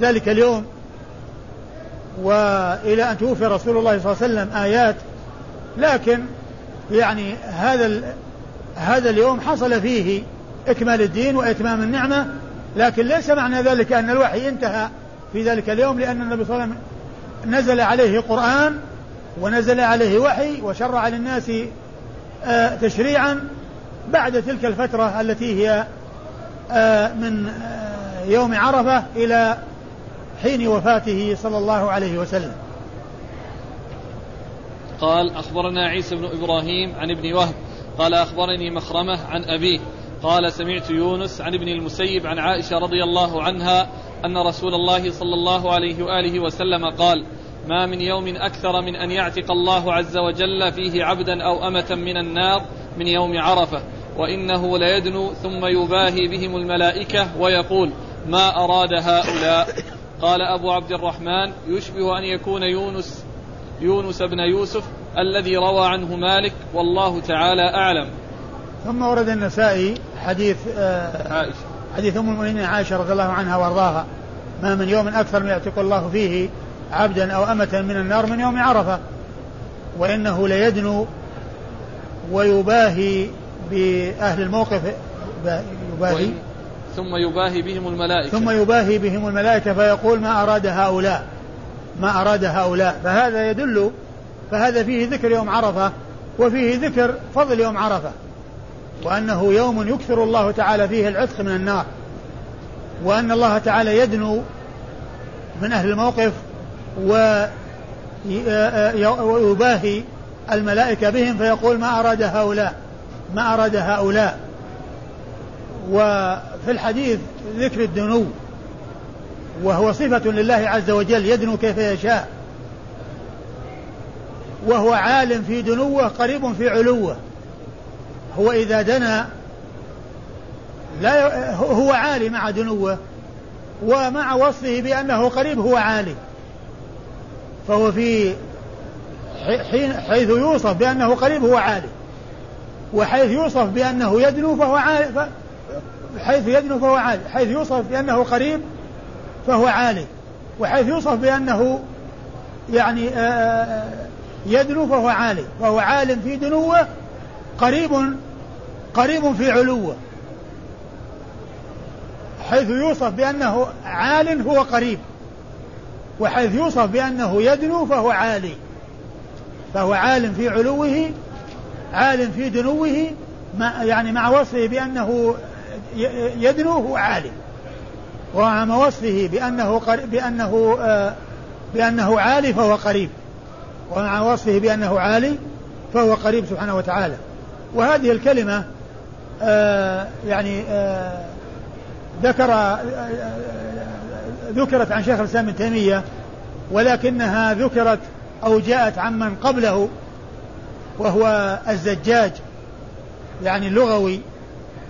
ذلك اليوم وإلى أن توفي رسول الله صلى الله عليه وسلم آيات لكن يعني هذا هذا اليوم حصل فيه إكمال الدين وإتمام النعمة لكن ليس معنى ذلك أن الوحي انتهى في ذلك اليوم لأن النبي صلى الله عليه وسلم نزل عليه قرآن ونزل عليه وحي وشرع للناس آه، تشريعا بعد تلك الفترة التي هي آه، من آه، يوم عرفة إلى حين وفاته صلى الله عليه وسلم. قال أخبرنا عيسى بن إبراهيم عن ابن وهب. قال أخبرني مخرمة عن أبيه. قال سمعت يونس عن ابن المسيب عن عائشة رضي الله عنها أن رسول الله صلى الله عليه وآله وسلم قال ما من يوم أكثر من أن يعتق الله عز وجل فيه عبدا أو أمة من النار من يوم عرفة وإنه ليدنو ثم يباهي بهم الملائكة ويقول ما أراد هؤلاء قال أبو عبد الرحمن يشبه أن يكون يونس يونس بن يوسف الذي روى عنه مالك والله تعالى أعلم. ثم ورد النسائي حديث آه عائشة. حديث أم المؤمنين عائشة رضي الله عنها وأرضاها. ما من يوم أكثر من يعتق الله فيه عبدا أو أمة من النار من يوم عرفة. وإنه ليدنو ويباهي بأهل الموقف يباهي ثم يباهي بهم الملائكة. ثم يباهي بهم الملائكة فيقول ما أراد هؤلاء؟ ما أراد هؤلاء؟ فهذا يدل فهذا فيه ذكر يوم عرفة وفيه ذكر فضل يوم عرفة وأنه يوم يكثر الله تعالى فيه العتق من النار وأن الله تعالى يدنو من أهل الموقف ويباهي الملائكة بهم فيقول ما أراد هؤلاء؟ ما أراد هؤلاء؟ وفي الحديث ذكر الدنو وهو صفة لله عز وجل يدنو كيف يشاء. وهو عالم في دنوه قريب في علوه. هو إذا دنا لا هو عالي مع دنوه ومع وصفه بأنه قريب هو عالي. فهو في حين حيث يوصف بأنه قريب هو عالي. وحيث يوصف بأنه يدنو فهو عالي حيث يدنو فهو عالي حيث يوصف بأنه قريب فهو عالي وحيث يوصف بأنه يعني آه، آه، يدنو فهو عالي فهو عالم في دنوة قريب قريب في علوة. حيث يوصف بأنه عال هو قريب وحيث يوصف بأنه يدنو فهو عالي. فهو عالم في علوه عالم في دنوه مع يعني مع وصفه بأنه يدنو هو عالي ومع وصفه بأنه بأنه آه بأنه عالي فهو قريب. ومع وصفه بأنه عالي فهو قريب سبحانه وتعالى. وهذه الكلمة آه يعني آه ذكر ذكرت عن شيخ الإسلام ابن تيمية ولكنها ذكرت أو جاءت عمن قبله وهو الزجاج يعني اللغوي.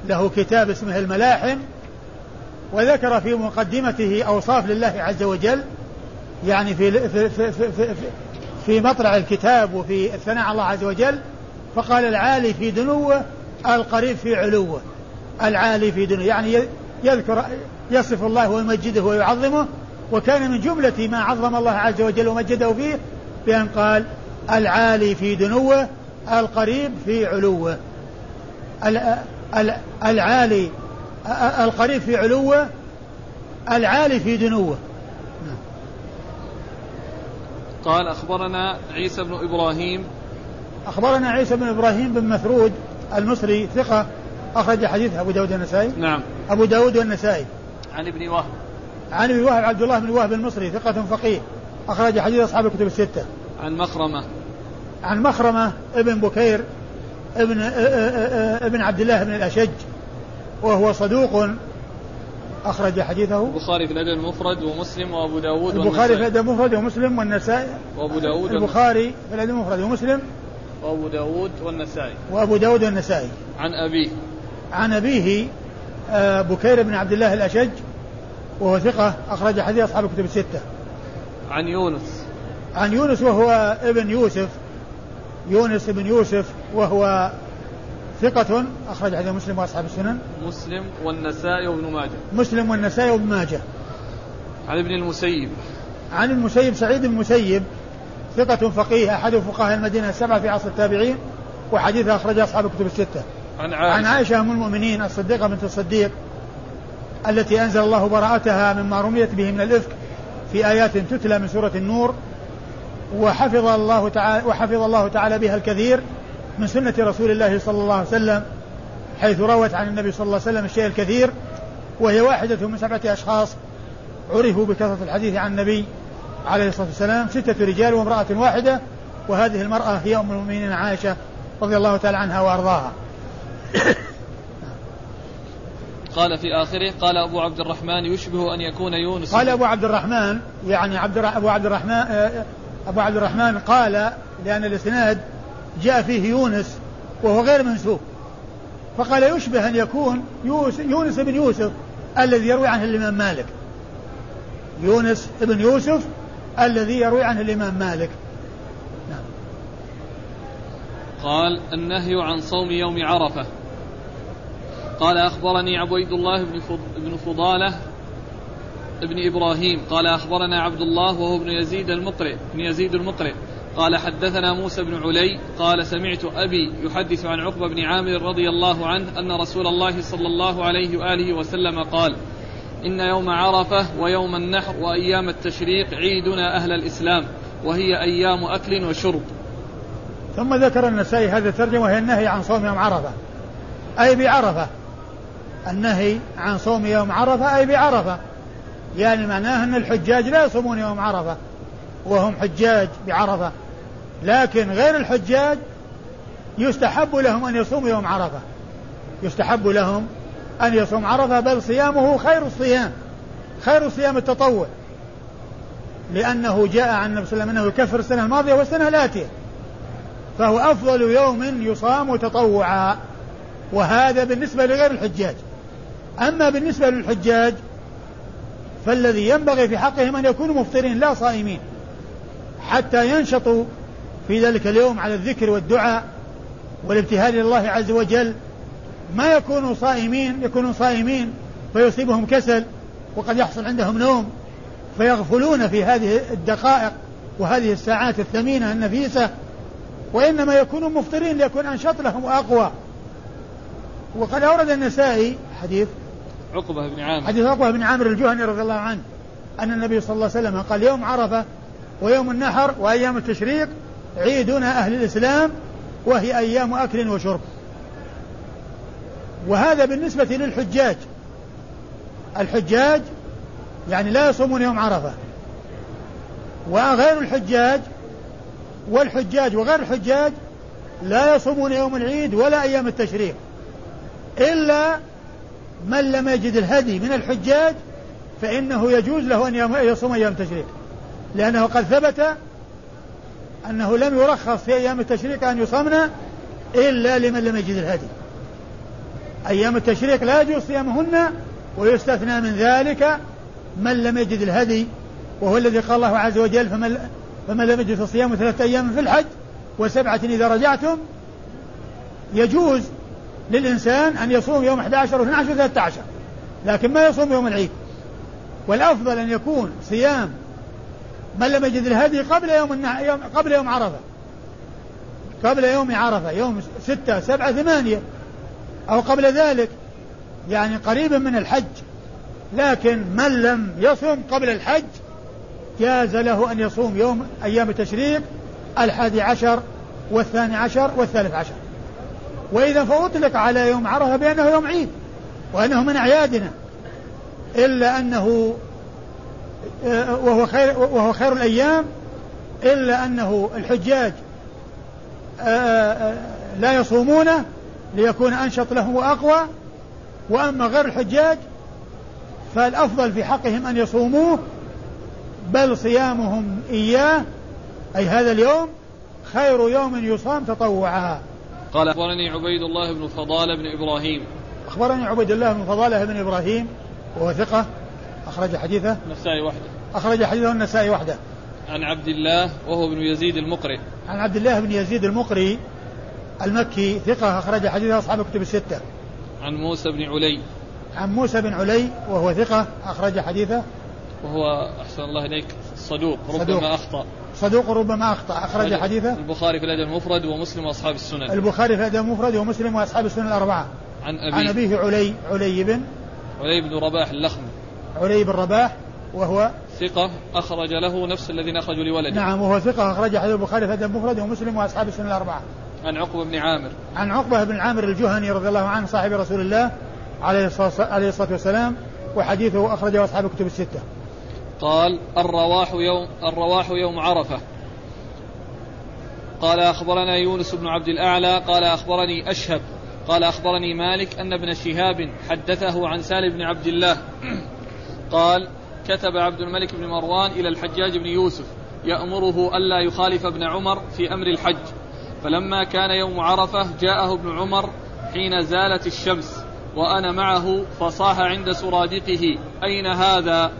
له كتاب اسمه الملاحم وذكر في مقدمته أوصاف لله عز وجل يعني في في في في, في, في مطلع الكتاب وفي الثناء على الله عز وجل فقال العالي في دنوه القريب في علوه. العالي في دنوه يعني يذكر يصف الله ويمجده ويعظمه وكان من جملة ما عظم الله عز وجل ومجده فيه بأن قال العالي في دنوه القريب في علوه. العالي القريب في علوه العالي في دنوه. قال أخبرنا عيسى بن إبراهيم. أخبرنا عيسى بن إبراهيم بن مثرود المصري ثقة أخرج حديث أبو داود والنسائي. نعم. أبو داود والنسائي. عن ابن وهب. عن ابن وهب عبد الله بن وهب المصري ثقة فقيه أخرج حديث أصحاب الكتب الستة. عن مخرمة. عن مخرمة ابن بكير ابن ابن عبد الله بن الأشج وهو صدوق. أخرج حديثه. البخاري في الأدب المفرد ومسلم وأبو داود البخاري في الأدب المفرد ومسلم والنسائي. وأبو داود البخاري في الأدب المفرد ومسلم. وأبو داود والنسائي. وأبو داود والنسائي. عن أبيه. عن أبيه آه، بكير بن عبد الله الأشج وهو ثقة أخرج حديث أصحاب الكتب الستة. عن يونس. عن يونس وهو ابن يوسف. يونس بن يوسف وهو ثقة أخرج حديث مسلم وأصحاب السنن. مسلم والنسائي وابن ماجه. مسلم والنسائي وابن ماجه. عن ابن المسيب. عن المسيب سعيد بن المسيب ثقة فقيه أحد فقهاء المدينة السبعة في عصر التابعين وحديثه أخرج أصحاب الكتب الستة. عن عائشة. عن عائشة أم المؤمنين الصديقة بنت الصديق التي أنزل الله براءتها مما رميت به من الإفك في آيات تتلى من سورة النور وحفظ الله تعالى وحفظ الله تعالى بها الكثير من سنة رسول الله صلى الله عليه وسلم حيث روت عن النبي صلى الله عليه وسلم الشيء الكثير وهي واحدة من سبعة أشخاص عرفوا بكثرة الحديث عن النبي عليه الصلاة والسلام ستة رجال وامرأة واحدة وهذه المرأة هي أم المؤمنين عائشة رضي الله تعالى عنها وأرضاها. قال في آخره قال أبو عبد الرحمن يشبه أن يكون يونس قال أبو عبد الرحمن يعني عبد أبو عبد الرحمن آه، أبو عبد الرحمن قال لأن الإسناد جاء فيه يونس وهو غير منسوب فقال يشبه أن يكون يونس بن يوسف الذي يروي عنه الإمام مالك. يونس بن يوسف الذي يروي عنه الإمام مالك. نعم. قال النهي عن صوم يوم عرفة. قال أخبرني عبيد الله بن فضالة ابن إبراهيم قال أخبرنا عبد الله وهو ابن يزيد المقرئ ابن يزيد المقرئ قال حدثنا موسى بن علي قال سمعت أبي يحدث عن عقبة بن عامر رضي الله عنه أن رسول الله صلى الله عليه وآله وسلم قال إن يوم عرفة ويوم النحر وأيام التشريق عيدنا أهل الإسلام وهي أيام أكل وشرب. ثم ذكر النسائي هذا الترجمة وهي النهي عن صوم يوم عرفة. أي بعرفة. النهي عن صوم يوم عرفة أي بعرفة. يعني معناه أن الحجاج لا يصومون يوم عرفة وهم حجاج بعرفة. لكن غير الحجاج يستحب لهم أن يصوموا يوم عرفة. يستحب لهم أن يصوم عرفة بل صيامه خير الصيام خير صيام التطوع. لأنه جاء عن النبي صلى الله عليه وسلم أنه يكفر السنة الماضية والسنة الآتية. فهو أفضل يوم يصام تطوعا وهذا بالنسبة لغير الحجاج. أما بالنسبة للحجاج فالذي ينبغي في حقهم أن يكونوا مفطرين لا صائمين. حتى ينشطوا في ذلك اليوم على الذكر والدعاء والابتهال لله عز وجل. ما يكونوا صائمين يكونوا صائمين فيصيبهم كسل وقد يحصل عندهم نوم فيغفلون في هذه الدقائق وهذه الساعات الثمينة النفيسة. وإنما يكونوا مفطرين ليكون أنشط لهم وأقوى. وقد أورد النسائي حديث عقبة بن عامر. حديث عقبة بن عامر الجهني رضي الله عنه أن النبي صلى الله عليه وسلم قال يوم عرفة ويوم النحر وأيام التشريق عيدنا أهل الإسلام وهي أيام أكل وشرب. وهذا بالنسبة للحجاج. الحجاج يعني لا يصومون يوم عرفة. وغير الحجاج والحجاج وغير الحجاج لا يصومون يوم العيد ولا أيام التشريق. إلا من لم يجد الهدي من الحجاج فإنه يجوز له أن يصوم أيام التشريق. لأنه قد ثبت أنه لم يرخص في أيام التشريق أن يصمن إلا لمن لم يجد الهدي. أيام التشريق لا يجوز صيامهن ويستثنى من ذلك من لم يجد الهدي وهو الذي قال الله عز وجل فمن, فمن لم يجد فصيام ثلاثة أيام في الحج وسبعة إذا رجعتم يجوز للإنسان أن يصوم يوم 11 و12 و13 لكن ما يصوم يوم العيد. والأفضل أن يكون صيام من لم يجد الهدي قبل يوم قبل يوم عرفة. قبل يوم عرفة يوم ستة سبعة ثمانية أو قبل ذلك يعني قريبا من الحج. لكن من لم يصم قبل الحج جاز له أن يصوم يوم أيام التشريق الحادي عشر والثاني عشر والثالث عشر. وإذا فأطلق على يوم عرفة بأنه يوم عيد وأنه من أعيادنا إلا أنه آه، وهو خير وهو خير الأيام إلا أنه الحجاج آه، آه، لا يصومونه ليكون أنشط له وأقوى وأما غير الحجاج فالأفضل في حقهم أن يصوموه بل صيامهم إياه أي هذا اليوم خير يوم يصام تطوعا. قال أخبرني عبيد الله بن فضالة بن إبراهيم. أخبرني عبيد الله بن فضالة بن إبراهيم وهو ثقة أخرج حديثه. النسائي وحده. أخرج حديثه النسائي وحده. عن عبد الله وهو بن يزيد المقري. عن عبد الله بن يزيد المقري المكي ثقة أخرج حديثه أصحاب الكتب الستة. عن موسى بن علي. عن موسى بن علي وهو ثقة أخرج حديثه. وهو أحسن الله إليك. صدوق ربما صدوق. أخطأ. صدوق ربما أخطأ. أخرج حديثه. البخاري في الأدب المفرد ومسلم وأصحاب السنن. البخاري في الأدب المفرد ومسلم وأصحاب السنن الأربعة. عن أبيه عن أبيه علي علي بن علي بن رباح اللخمي علي بن رباح وهو ثقة أخرج له نفس الذين أخرجوا لولده. نعم وهو ثقة أخرج حديث البخاري في الأدب المفرد ومسلم وأصحاب السنن الأربعة. عن عقبة بن عامر. عن عقبة بن عامر الجهني رضي الله عنه صاحب رسول الله عليه الصلاة والسلام وحديثه أخرجه أصحاب الكتب الستة. قال الرواح يوم الرواح يوم عرفة. قال أخبرنا يونس بن عبد الأعلى قال أخبرني أشهب. قال أخبرني مالك أن ابن شهاب حدثه عن سالم بن عبد الله. قال كتب عبد الملك بن مروان إلى الحجاج بن يوسف يأمره ألا يخالف ابن عمر في أمر الحج. فلما كان يوم عرفة جاءه ابن عمر حين زالت الشمس وأنا معه فصاح عند سرادقه أين هذا؟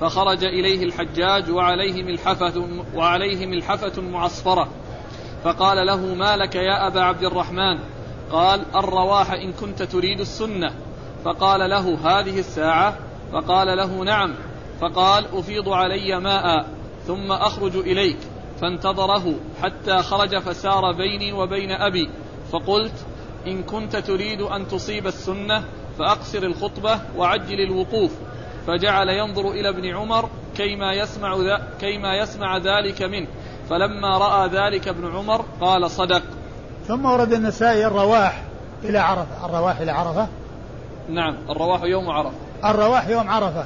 فخرج إليه الحجاج وعليه ملحفة وعليه ملحفة معصفرة فقال له ما لك يا أبا عبد الرحمن؟ قال الرواح إن كنت تريد السنة. فقال له هذه الساعة؟ فقال له نعم. فقال أفيض علي ماء ثم أخرج إليك. فانتظره حتى خرج فسار بيني وبين أبي. فقلت إن كنت تريد أن تصيب السنة فأقصر الخطبة وعجل الوقوف. فجعل ينظر إلى ابن عمر كيما يسمع ذا كيما يسمع ذلك منه. فلما رأى ذلك ابن عمر قال صدق. ثم ورد النسائي الرواح إلى عرفة. الرواح إلى عرفة؟ نعم الرواح يوم عرفة. الرواح يوم عرفة.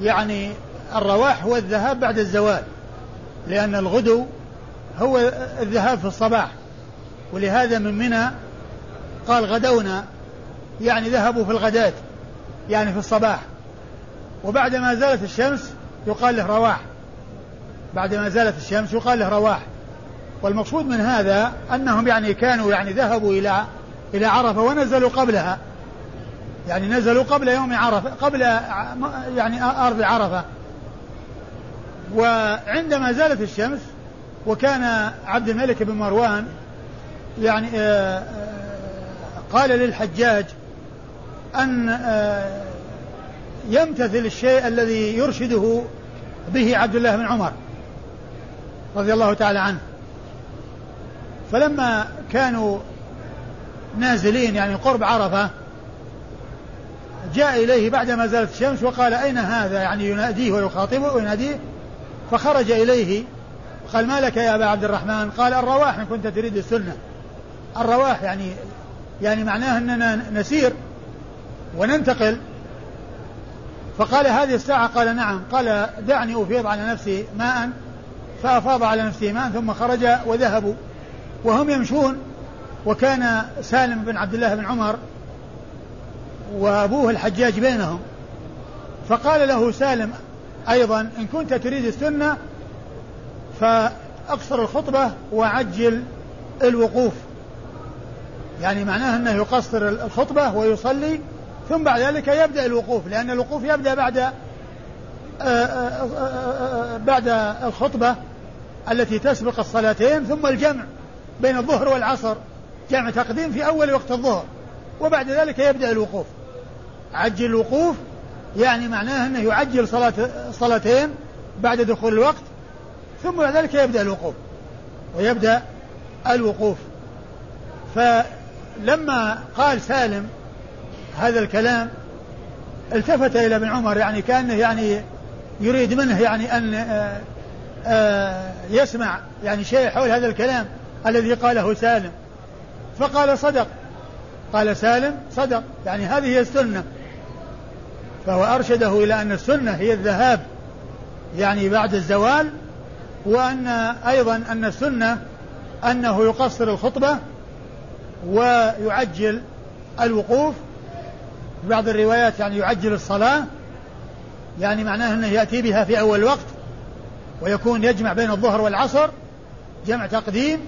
يعني الرواح هو الذهاب بعد الزوال لأن الغدو هو الذهاب في الصباح. ولهذا من منى قال غدونا يعني ذهبوا في الغداة يعني في الصباح. وبعد ما زالت الشمس يقال له رواح. بعد ما زالت الشمس يقال له رواح. والمقصود من هذا أنهم يعني كانوا يعني ذهبوا إلى إلى عرفة ونزلوا قبلها. يعني نزلوا قبل يوم عرفة قبل يعني أرض عرفة. وعندما زالت الشمس وكان عبد الملك بن مروان يعني آه، آه، قال للحجاج أن آه، يمتثل الشيء الذي يرشده به عبد الله بن عمر رضي الله تعالى عنه. فلما كانوا نازلين يعني قرب عرفة جاء إليه بعدما زالت الشمس وقال أين هذا؟ يعني يناديه ويخاطبه ويناديه. فخرج إليه قال ما لك يا أبا عبد الرحمن؟ قال الرواح إن كنت تريد السنة. الرواح يعني يعني معناه أننا نسير وننتقل. فقال هذه الساعة؟ قال نعم. قال دعني أفيض على نفسي ماء. فأفاض على نفسه ماء ثم خرج وذهبوا وهم يمشون. وكان سالم بن عبد الله بن عمر وأبوه الحجاج بينهم. فقال له سالم أيضا إن كنت تريد السنة فأقصر الخطبة وعجل الوقوف. يعني معناه أنه يقصر الخطبة ويصلي ثم بعد ذلك يبدأ الوقوف لأن الوقوف يبدأ بعد آه، آه، آه، بعد الخطبة التي تسبق الصلاتين ثم الجمع بين الظهر والعصر جمع تقديم في أول وقت الظهر وبعد ذلك يبدأ الوقوف. عجل الوقوف يعني معناه أنه يعجل صلاة صلاتين بعد دخول الوقت ثم بعد ذلك يبدأ الوقوف ويبدأ الوقوف. فلما قال سالم هذا الكلام التفت إلى ابن عمر يعني كأنه يعني يريد منه يعني أن آه، آه، يسمع يعني شيء حول هذا الكلام الذي قاله سالم. فقال صدق. قال سالم صدق يعني هذه هي السنة. فهو أرشده إلى أن السنة هي الذهاب يعني بعد الزوال وأن أيضا أن السنة أنه يقصر الخطبة ويعجل الوقوف في بعض الروايات يعني يعجل الصلاة يعني معناه أنه يأتي بها في أول وقت ويكون يجمع بين الظهر والعصر جمع تقديم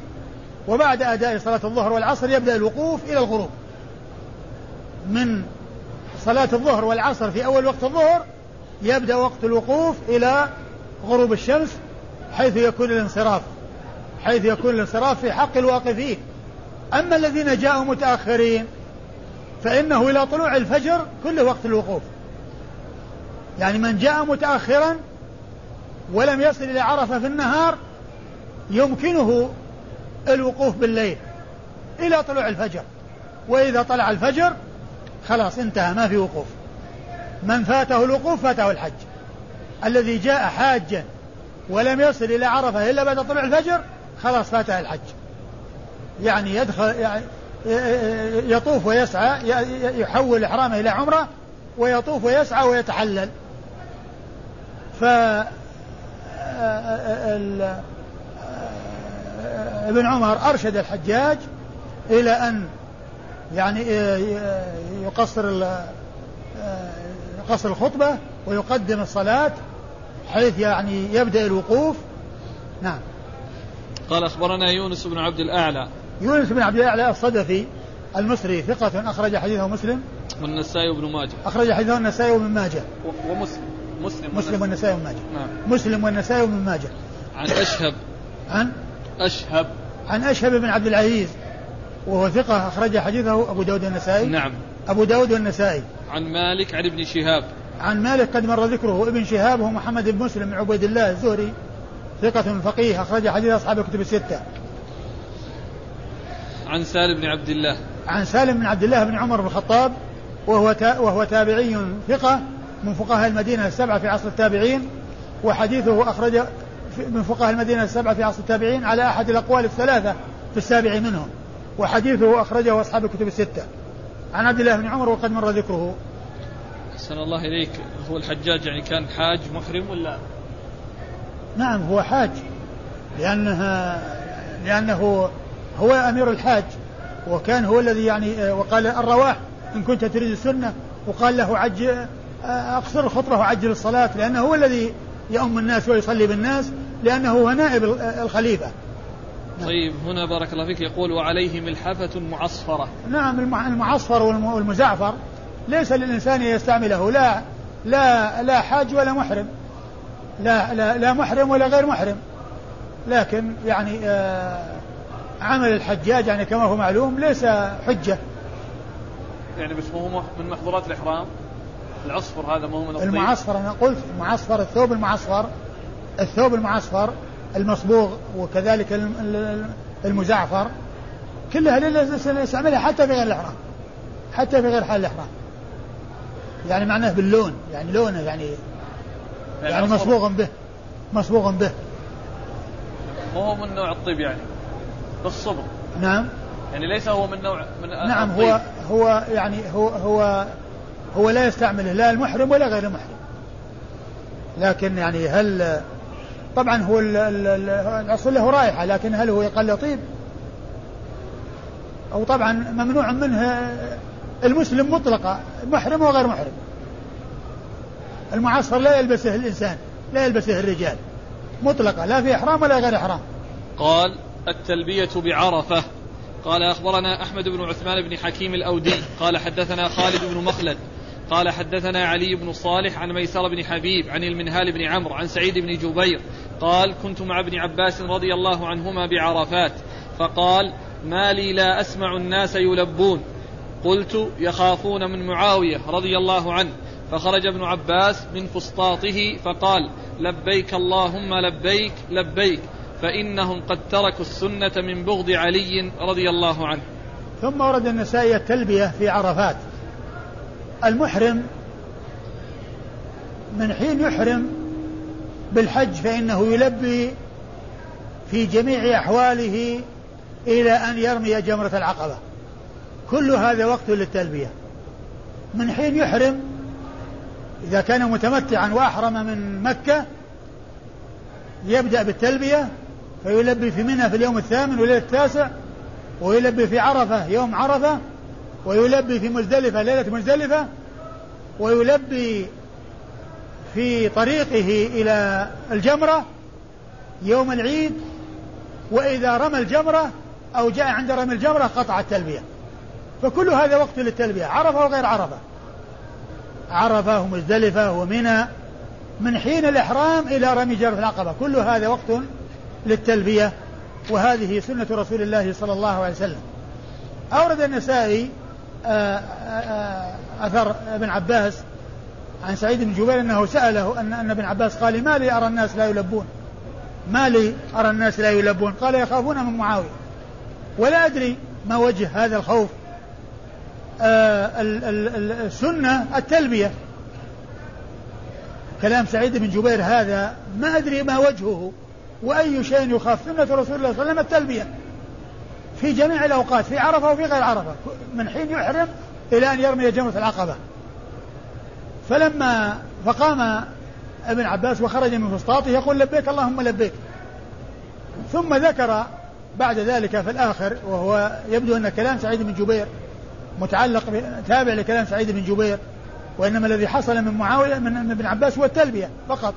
وبعد أداء صلاة الظهر والعصر يبدأ الوقوف إلى الغروب. من صلاة الظهر والعصر في أول وقت الظهر يبدأ وقت الوقوف إلى غروب الشمس حيث يكون الانصراف حيث يكون الانصراف في حق الواقفين. أما الذين جاءوا متأخرين فإنه إلى طلوع الفجر كله وقت الوقوف. يعني من جاء متأخرا ولم يصل إلى عرفة في النهار يمكنه الوقوف بالليل إلى طلوع الفجر. وإذا طلع الفجر خلاص انتهى ما في وقوف. من فاته الوقوف فاته الحج. الذي جاء حاجا ولم يصل إلى عرفة إلا بعد طلوع الفجر خلاص فاته الحج. يعني يدخل يعني يطوف ويسعى يحول إحرامه إلى عمرة ويطوف ويسعى ويتحلل. ف ابن عمر أرشد الحجاج إلى أن يعني يقصر يقصر الخطبة ويقدم الصلاة حيث يعني يبدأ الوقوف. نعم. قال أخبرنا يونس بن عبد الأعلى يونس بن عبد الأعلى الصدفي المصري ثقة أخرج حديثه مسلم. والنسائي وابن ماجه. أخرج حديثه النسائي وابن ماجه. ومسلم. مسلم مسلم والنسائي وابن ماجه. نعم. مسلم والنسائي وابن ماجه. عن أشهب. عن؟ أشهب. عن أشهب بن عبد العزيز. وهو ثقة أخرج حديثه أبو داود والنسائي نعم. أبو داود والنسائي عن مالك عن ابن شهاب. عن مالك قد مر ذكره. ابن شهاب هو محمد بن مسلم بن عبيد الله الزهري. ثقة فقيه أخرج حديث أصحاب الكتب الستة. عن سالم بن عبد الله. عن سالم بن عبد الله بن عمر بن الخطاب وهو وهو تابعي ثقة من فقهاء المدينة السبعة في عصر التابعين وحديثه أخرج من فقهاء المدينة السبعة في عصر التابعين على أحد الأقوال الثلاثة في السابع منهم وحديثه أخرجه أصحاب الكتب الستة. عن عبد الله بن عمر وقد مر ذكره. أحسن الله إليك. هو الحجاج يعني كان حاج محرم ولا؟ نعم هو حاج لأنه لأنه هو أمير الحاج وكان هو الذي يعني وقال الرواح إن كنت تريد السنة وقال له عج أقصر الخطبة وعجل الصلاة لأنه هو الذي يؤم الناس ويصلي بالناس لأنه هو نائب الخليفة. طيب هنا بارك الله فيك يقول وعليه ملحفة معصفرة نعم المعصفر والمزعفر ليس للإنسان يستعمله لا لا لا حاج ولا محرم لا لا لا محرم ولا غير محرم لكن يعني آه عمل الحجاج يعني كما هو معلوم ليس حجة. يعني بس هو من محظورات الإحرام؟ العصفر هذا ما هو من الطيب؟ المعصفر أنا قلت المعصفر الثوب المعصفر الثوب المعصفر المصبوغ وكذلك المزعفر كلها يستعملها حتى في غير الإحرام. حتى في غير حال الإحرام. يعني معناه باللون يعني لونه يعني يعني, يعني مصبوغ. به مصبوغ به. وهو من نوع الطيب يعني؟ بالصبغ. نعم. يعني ليس هو من نوع من نعم الطيب. هو هو يعني هو هو هو لا يستعمله لا المحرم ولا غير المحرم. لكن يعني هل طبعا هو الأصل له رائحة لكن هل هو يقل طيب؟ أو طبعا ممنوع منه المسلم مطلقا محرم وغير محرم. المعصفر لا يلبسه الإنسان لا يلبسه الرجال. مطلقة لا في إحرام ولا غير إحرام. قال التلبية بعرفة. قال أخبرنا أحمد بن عثمان بن حكيم الأودي. قال حدثنا خالد بن مخلد. قال حدثنا علي بن صالح عن ميسر بن حبيب عن المنهال بن عمرو عن سعيد بن جبير. قال كنت مع ابن عباس رضي الله عنهما بعرفات. فقال ما لي لا أسمع الناس يلبون. قلت يخافون من معاوية رضي الله عنه. فخرج ابن عباس من فسطاطه فقال لبيك اللهم لبيك لبيك. فإنهم قد تركوا السنة من بغض علي رضي الله عنه. ثم ورد النسائي التلبية في عرفات. المحرم من حين يحرم بالحج فإنه يلبي في جميع أحواله إلى أن يرمي جمرة العقبة. كل هذا وقت للتلبية. من حين يحرم إذا كان متمتعا وأحرم من مكة يبدأ بالتلبية فيلبي في منى في اليوم الثامن وليلة التاسع ويلبي في عرفة يوم عرفة ويلبي في مزدلفة ليلة مزدلفة ويلبي في طريقه إلى الجمرة يوم العيد وإذا رمى الجمرة أو جاء عند رمي الجمرة قطع التلبية. فكل هذا وقت للتلبية عرفة وغير عرفة. عرفة ومزدلفة ومنى من حين الإحرام إلى رمي جمرة العقبة. كل هذا وقت للتلبية وهذه سنة رسول الله صلى الله عليه وسلم. أورد النسائي آه، آه، آه، أثر ابن عباس عن سعيد بن جبير أنه سأله أن, أن ابن عباس قال ما لي أرى الناس لا يلبون؟ ما لي أرى الناس لا يلبون؟ قال يخافون من معاوية. ولا أدري ما وجه هذا الخوف. السنة التلبية. كلام سعيد بن جبير هذا ما أدري ما وجهه. وأي شيء يخاف سنة رسول الله صلى الله عليه وسلم التلبية. في جميع الأوقات في عرفة وفي غير عرفة. من حين يحرم إلى أن يرمي جمرة العقبة. فلما فقام ابن عباس وخرج من فسطاطه يقول لبيك اللهم لبيك. ثم ذكر بعد ذلك في الآخر وهو يبدو أن كلام سعيد بن جبير متعلق تابع لكلام سعيد بن جبير وإنما الذي حصل من معاوية من ابن عباس هو التلبية فقط.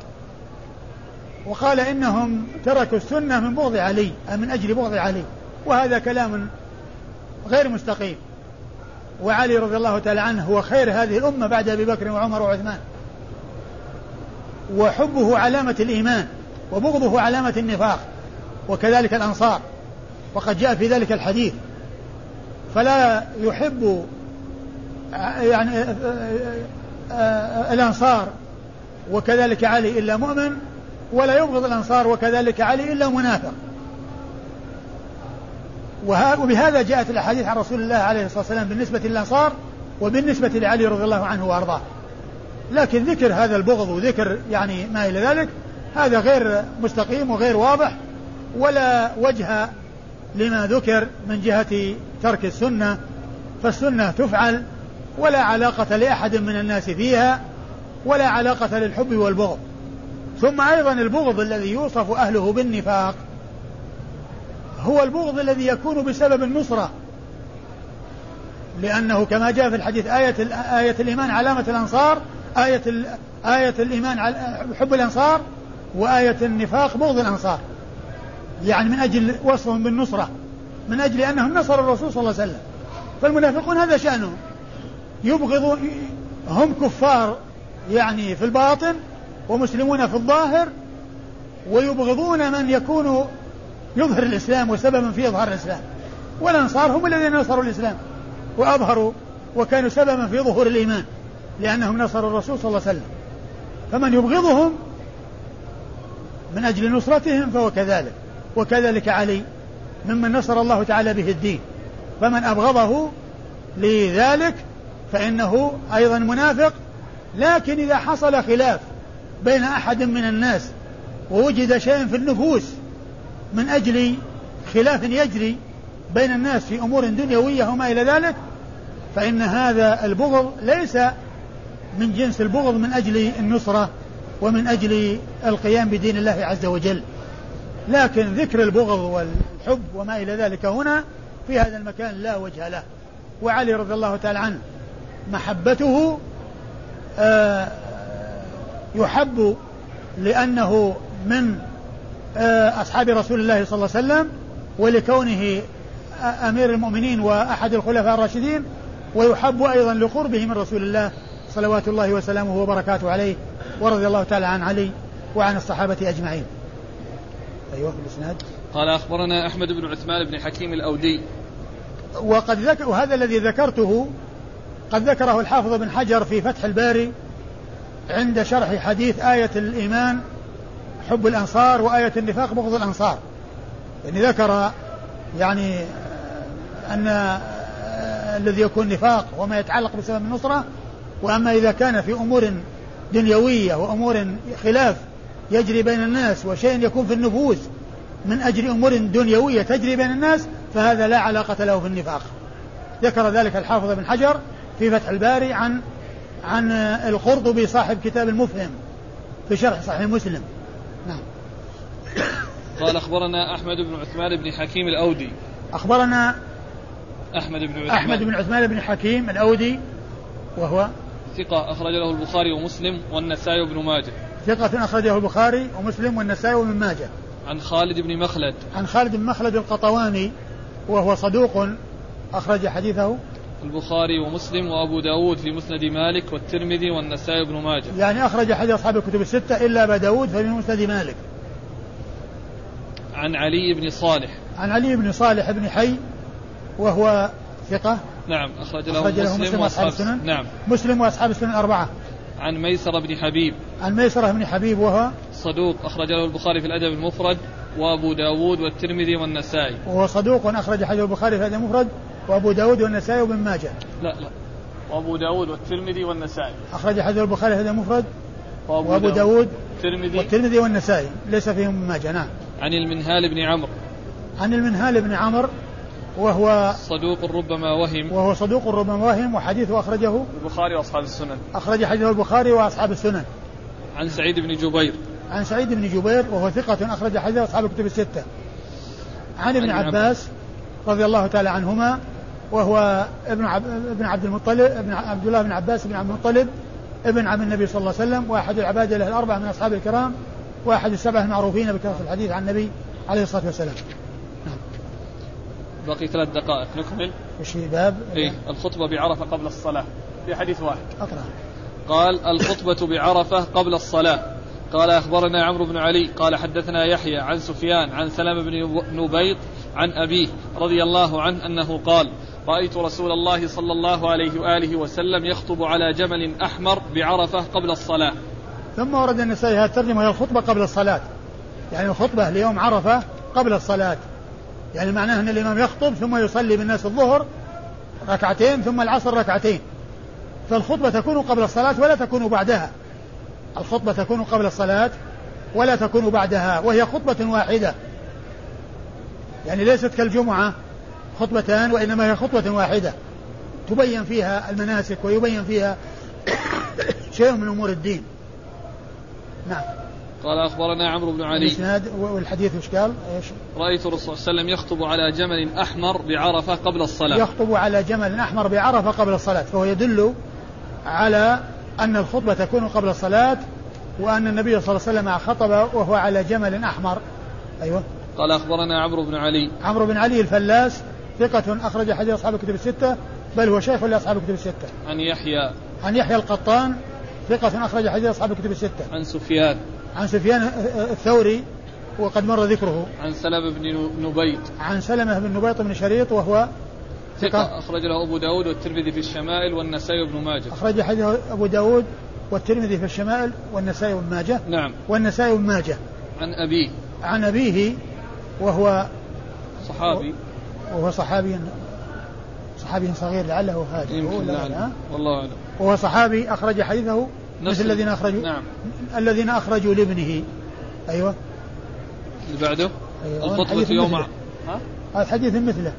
وقال إنهم تركوا السنة من بغض علي من أجل بغض علي. وهذا كلام غير مستقيم. وعلي رضي الله تعالى عنه هو خير هذه الأمة بعد أبي بكر وعمر وعثمان. وحبه علامة الإيمان وبغضه علامة النفاق وكذلك الأنصار. وقد جاء في ذلك الحديث. فلا يحب يعني الأنصار وكذلك علي إلا مؤمن ولا يبغض الأنصار وكذلك علي إلا منافق. وبهذا جاءت الأحاديث عن رسول الله عليه الصلاة والسلام بالنسبة للأنصار وبالنسبة لعلي رضي الله عنه وأرضاه. لكن ذكر هذا البغض وذكر يعني ما إلى ذلك هذا غير مستقيم وغير واضح ولا وجه لما ذكر من جهة ترك السنة. فالسنة تفعل ولا علاقة لأحد من الناس فيها ولا علاقة للحب والبغض. ثم أيضا البغض الذي يوصف أهله بالنفاق هو البغض الذي يكون بسبب النصرة لأنه كما جاء في الحديث آية آية الإيمان علامة الأنصار آية آية الإيمان حب الأنصار وآية النفاق بغض الأنصار. يعني من أجل وصفهم بالنصرة من أجل أنهم نصروا الرسول صلى الله عليه وسلم. فالمنافقون هذا شأنهم. يبغض هم كفار يعني في الباطن ومسلمون في الظاهر ويبغضون من يكون يظهر الإسلام وسببا في إظهار الإسلام. والأنصار هم الذين نصروا الإسلام وأظهروا وكانوا سببا في ظهور الإيمان لأنهم نصروا الرسول صلى الله عليه وسلم. فمن يبغضهم من أجل نصرتهم فهو كذلك وكذلك علي ممن نصر الله تعالى به الدين. فمن أبغضه لذلك فإنه أيضا منافق لكن إذا حصل خلاف بين أحد من الناس ووجد شيء في النفوس من أجل خلاف يجري بين الناس في أمور دنيوية وما إلى ذلك فإن هذا البغض ليس من جنس البغض من أجل النصرة ومن أجل القيام بدين الله عز وجل. لكن ذكر البغض والحب وما إلى ذلك هنا في هذا المكان لا وجه له. وعلي رضي الله تعالى عنه محبته آه يحب لأنه من آه، أصحاب رسول الله صلى الله عليه وسلم ولكونه أمير المؤمنين وأحد الخلفاء الراشدين ويحب أيضا لقربه من رسول الله صلوات الله وسلامه وبركاته عليه ورضي الله تعالى عن علي وعن الصحابة أجمعين. أيوه الإسناد قال أخبرنا أحمد بن عثمان بن حكيم الأودي. وقد ذكر وهذا الذي ذكرته قد ذكره الحافظ بن حجر في فتح الباري عند شرح حديث آية الإيمان حب الأنصار وآية النفاق بغض الأنصار. يعني ذكر يعني أن الذي يكون نفاق وما يتعلق بسبب النصرة وأما إذا كان في أمور دنيوية وأمور خلاف يجري بين الناس وشيء يكون في النفوس من أجل أمور دنيوية تجري بين الناس فهذا لا علاقة له في النفاق. ذكر ذلك الحافظ بن حجر في فتح الباري عن عن القرطبي صاحب كتاب المفهم في شرح صحيح مسلم. نعم. قال أخبرنا أحمد بن عثمان بن حكيم الأودي. أخبرنا أحمد بن عثمان. أحمد بن عثمان بن حكيم الأودي وهو ثقة أخرج له البخاري ومسلم والنسائي وابن ماجه. ثقة أخرجه البخاري ومسلم والنسائي وابن ماجه. عن خالد بن مخلد. عن خالد بن مخلد القطواني وهو صدوق أخرج حديثه البخاري ومسلم وأبو داود في مسند مالك والترمذي والنسائي وابن ماجه. يعني أخرج حديث أصحاب الكتب الستة إلا أبا داود ففي مسند مالك. عن علي بن صالح. عن علي بن صالح بن حي وهو ثقة. نعم أخرج له, أخرج له مسلم, مسلم وأصحاب السنن. نعم. مسلم وأصحاب السنن الأربعة عن ميسر بن حبيب. عن ميسرة بن حبيب وهو صدوق أخرج له البخاري في الأدب المفرد وأبو داود والترمذي والنسائي. وهو صدوق أخرج حديث البخاري في الأدب المفرد وأبو داود والنسائي وابن ماجه. لا لا. وأبو داود والترمذي والنسائي. أخرج حديث البخاري الأدب المفرد وأبو, وأبو داود والترمذي. والترمذي والنسائي ليس فيهم ابن ماجه نعم. عن المنهال بن عمرو. عن المنهال بن عمرو وهو صدوق ربما وهم. وهو صدوق ربما وهم وحديثه أخرجه البخاري وأصحاب السنن. أخرج حديثه البخاري وأصحاب السنن. عن سعيد بن جبير. عن سعيد بن جبير وهو ثقة أخرج حديث أصحاب الكتب الستة. عن ابن عباس رضي الله تعالى عنهما وهو ابن عب... ابن عبد المطلب ابن عبد الله بن عباس بن عبد المطلب ابن عم النبي صلى الله عليه وسلم واحد العباد له الأربعة من أصحاب الكرام واحد السبعة المعروفين بكثرة الحديث عن النبي عليه الصلاة والسلام. باقي ثلاث دقائق. نكمل؟ وش باب؟ إيه. الخطبة بعرفة قبل الصلاة. في حديث واحد. أقرأ. قال الخطبة بعرفة قبل الصلاة. قال أخبرنا عمرو بن علي. قال حدثنا يحيى عن سفيان عن سلام بن نبيط عن أبيه رضي الله عنه أنه قال رأيت رسول الله صلى الله عليه وآله وسلم يخطب على جمل أحمر بعرفة قبل الصلاة ثم ورد النسائي هذه الترجمة هي الخطبة قبل الصلاة. يعني الخطبة ليوم عرفة قبل الصلاة. يعني معناه أن الإمام يخطب ثم يصلي بالناس الظهر ركعتين ثم العصر ركعتين. فالخطبة تكون قبل الصلاة ولا تكون بعدها. الخطبة تكون قبل الصلاة ولا تكون بعدها وهي خطبة واحدة. يعني ليست كالجمعة خطبتان وإنما هي خطبة واحدة. تبين فيها المناسك ويبين فيها شيء من أمور الدين. نعم قال أخبرنا عمرو بن علي الاسناد والحديث وش قال؟ إيش؟ رأيت الرسول صلى الله عليه وسلم يخطب على جمل أحمر بعرفة قبل الصلاة يخطب على جمل أحمر بعرفة قبل الصلاة فهو يدل على أن الخطبة تكون قبل الصلاة وأن النبي صلى الله عليه وسلم خطب وهو على جمل أحمر أيوه قال أخبرنا عمرو بن علي عمرو بن علي الفلاس ثقة أخرج حديث أصحاب الكتب الستة بل هو شيخ لأصحاب الكتب الستة. عن يحيى. عن يحيى القطان ثقة أخرج حديث أصحاب الكتب الستة. عن سفيان. عن سفيان الثوري وقد مر ذكره. عن سلمة بن نبيت عن سلمة بن نبيط بن شريط وهو ثقة أخرج له أبو داود والترمذي في الشمائل والنسائي وابن ماجه. أخرج حديث أبو داود والترمذي في الشمائل والنسائي وابن ماجه. نعم. والنسائي وابن ماجه. عن أبيه. عن أبيه وهو صحابي. وهو صحابي صحابي صغير لعله هو يمكن لا والله أعلم. وهو صحابي أخرج حديثه مثل الذين أخرجوا نعم. الذين أخرجوا لابنه. أيوه. اللي بعده؟ أيوة. الخطبة يوم. ها؟ حديث مثله.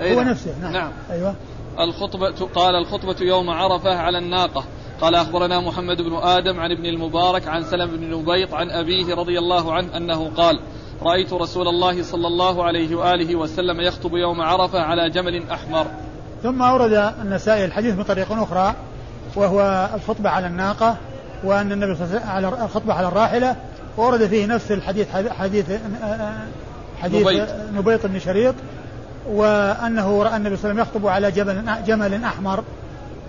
أي هو نعم. نفسه نعم. نعم. أيوه. الخطبة قال الخطبة يوم عرفة على الناقة. قال أخبرنا محمد بن آدم عن ابن المبارك عن سلم بن نبيط عن أبيه رضي الله عنه أنه قال رأيت رسول الله صلى الله عليه وآله وسلم يخطب يوم عرفة على جمل أحمر. ثم أورد النسائي الحديث من طريق أخرى وهو الخطبة على الناقة وأن النبي صلى الله عليه وسلم على الخطبة على الراحلة ورد فيه نفس الحديث حديث حديث نبيط, نبيط بن شريط وأنه رأى النبي صلى الله عليه وسلم يخطب على جبل جمل أحمر.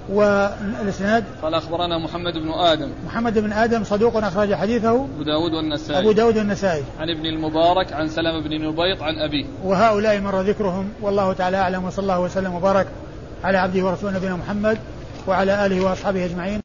والإسناد؟ قال أخبرنا محمد بن آدم. محمد بن آدم صدوق أخرج حديثه. أبو داود والنسائي. أبو داود والنسائي. عن ابن المبارك عن سلمة بن نبيط عن أبيه. وهؤلاء مر ذكرهم. والله تعالى أعلم وصلى الله وسلم وبارك على عبده ورسوله نبينا محمد وعلى آله وأصحابه أجمعين.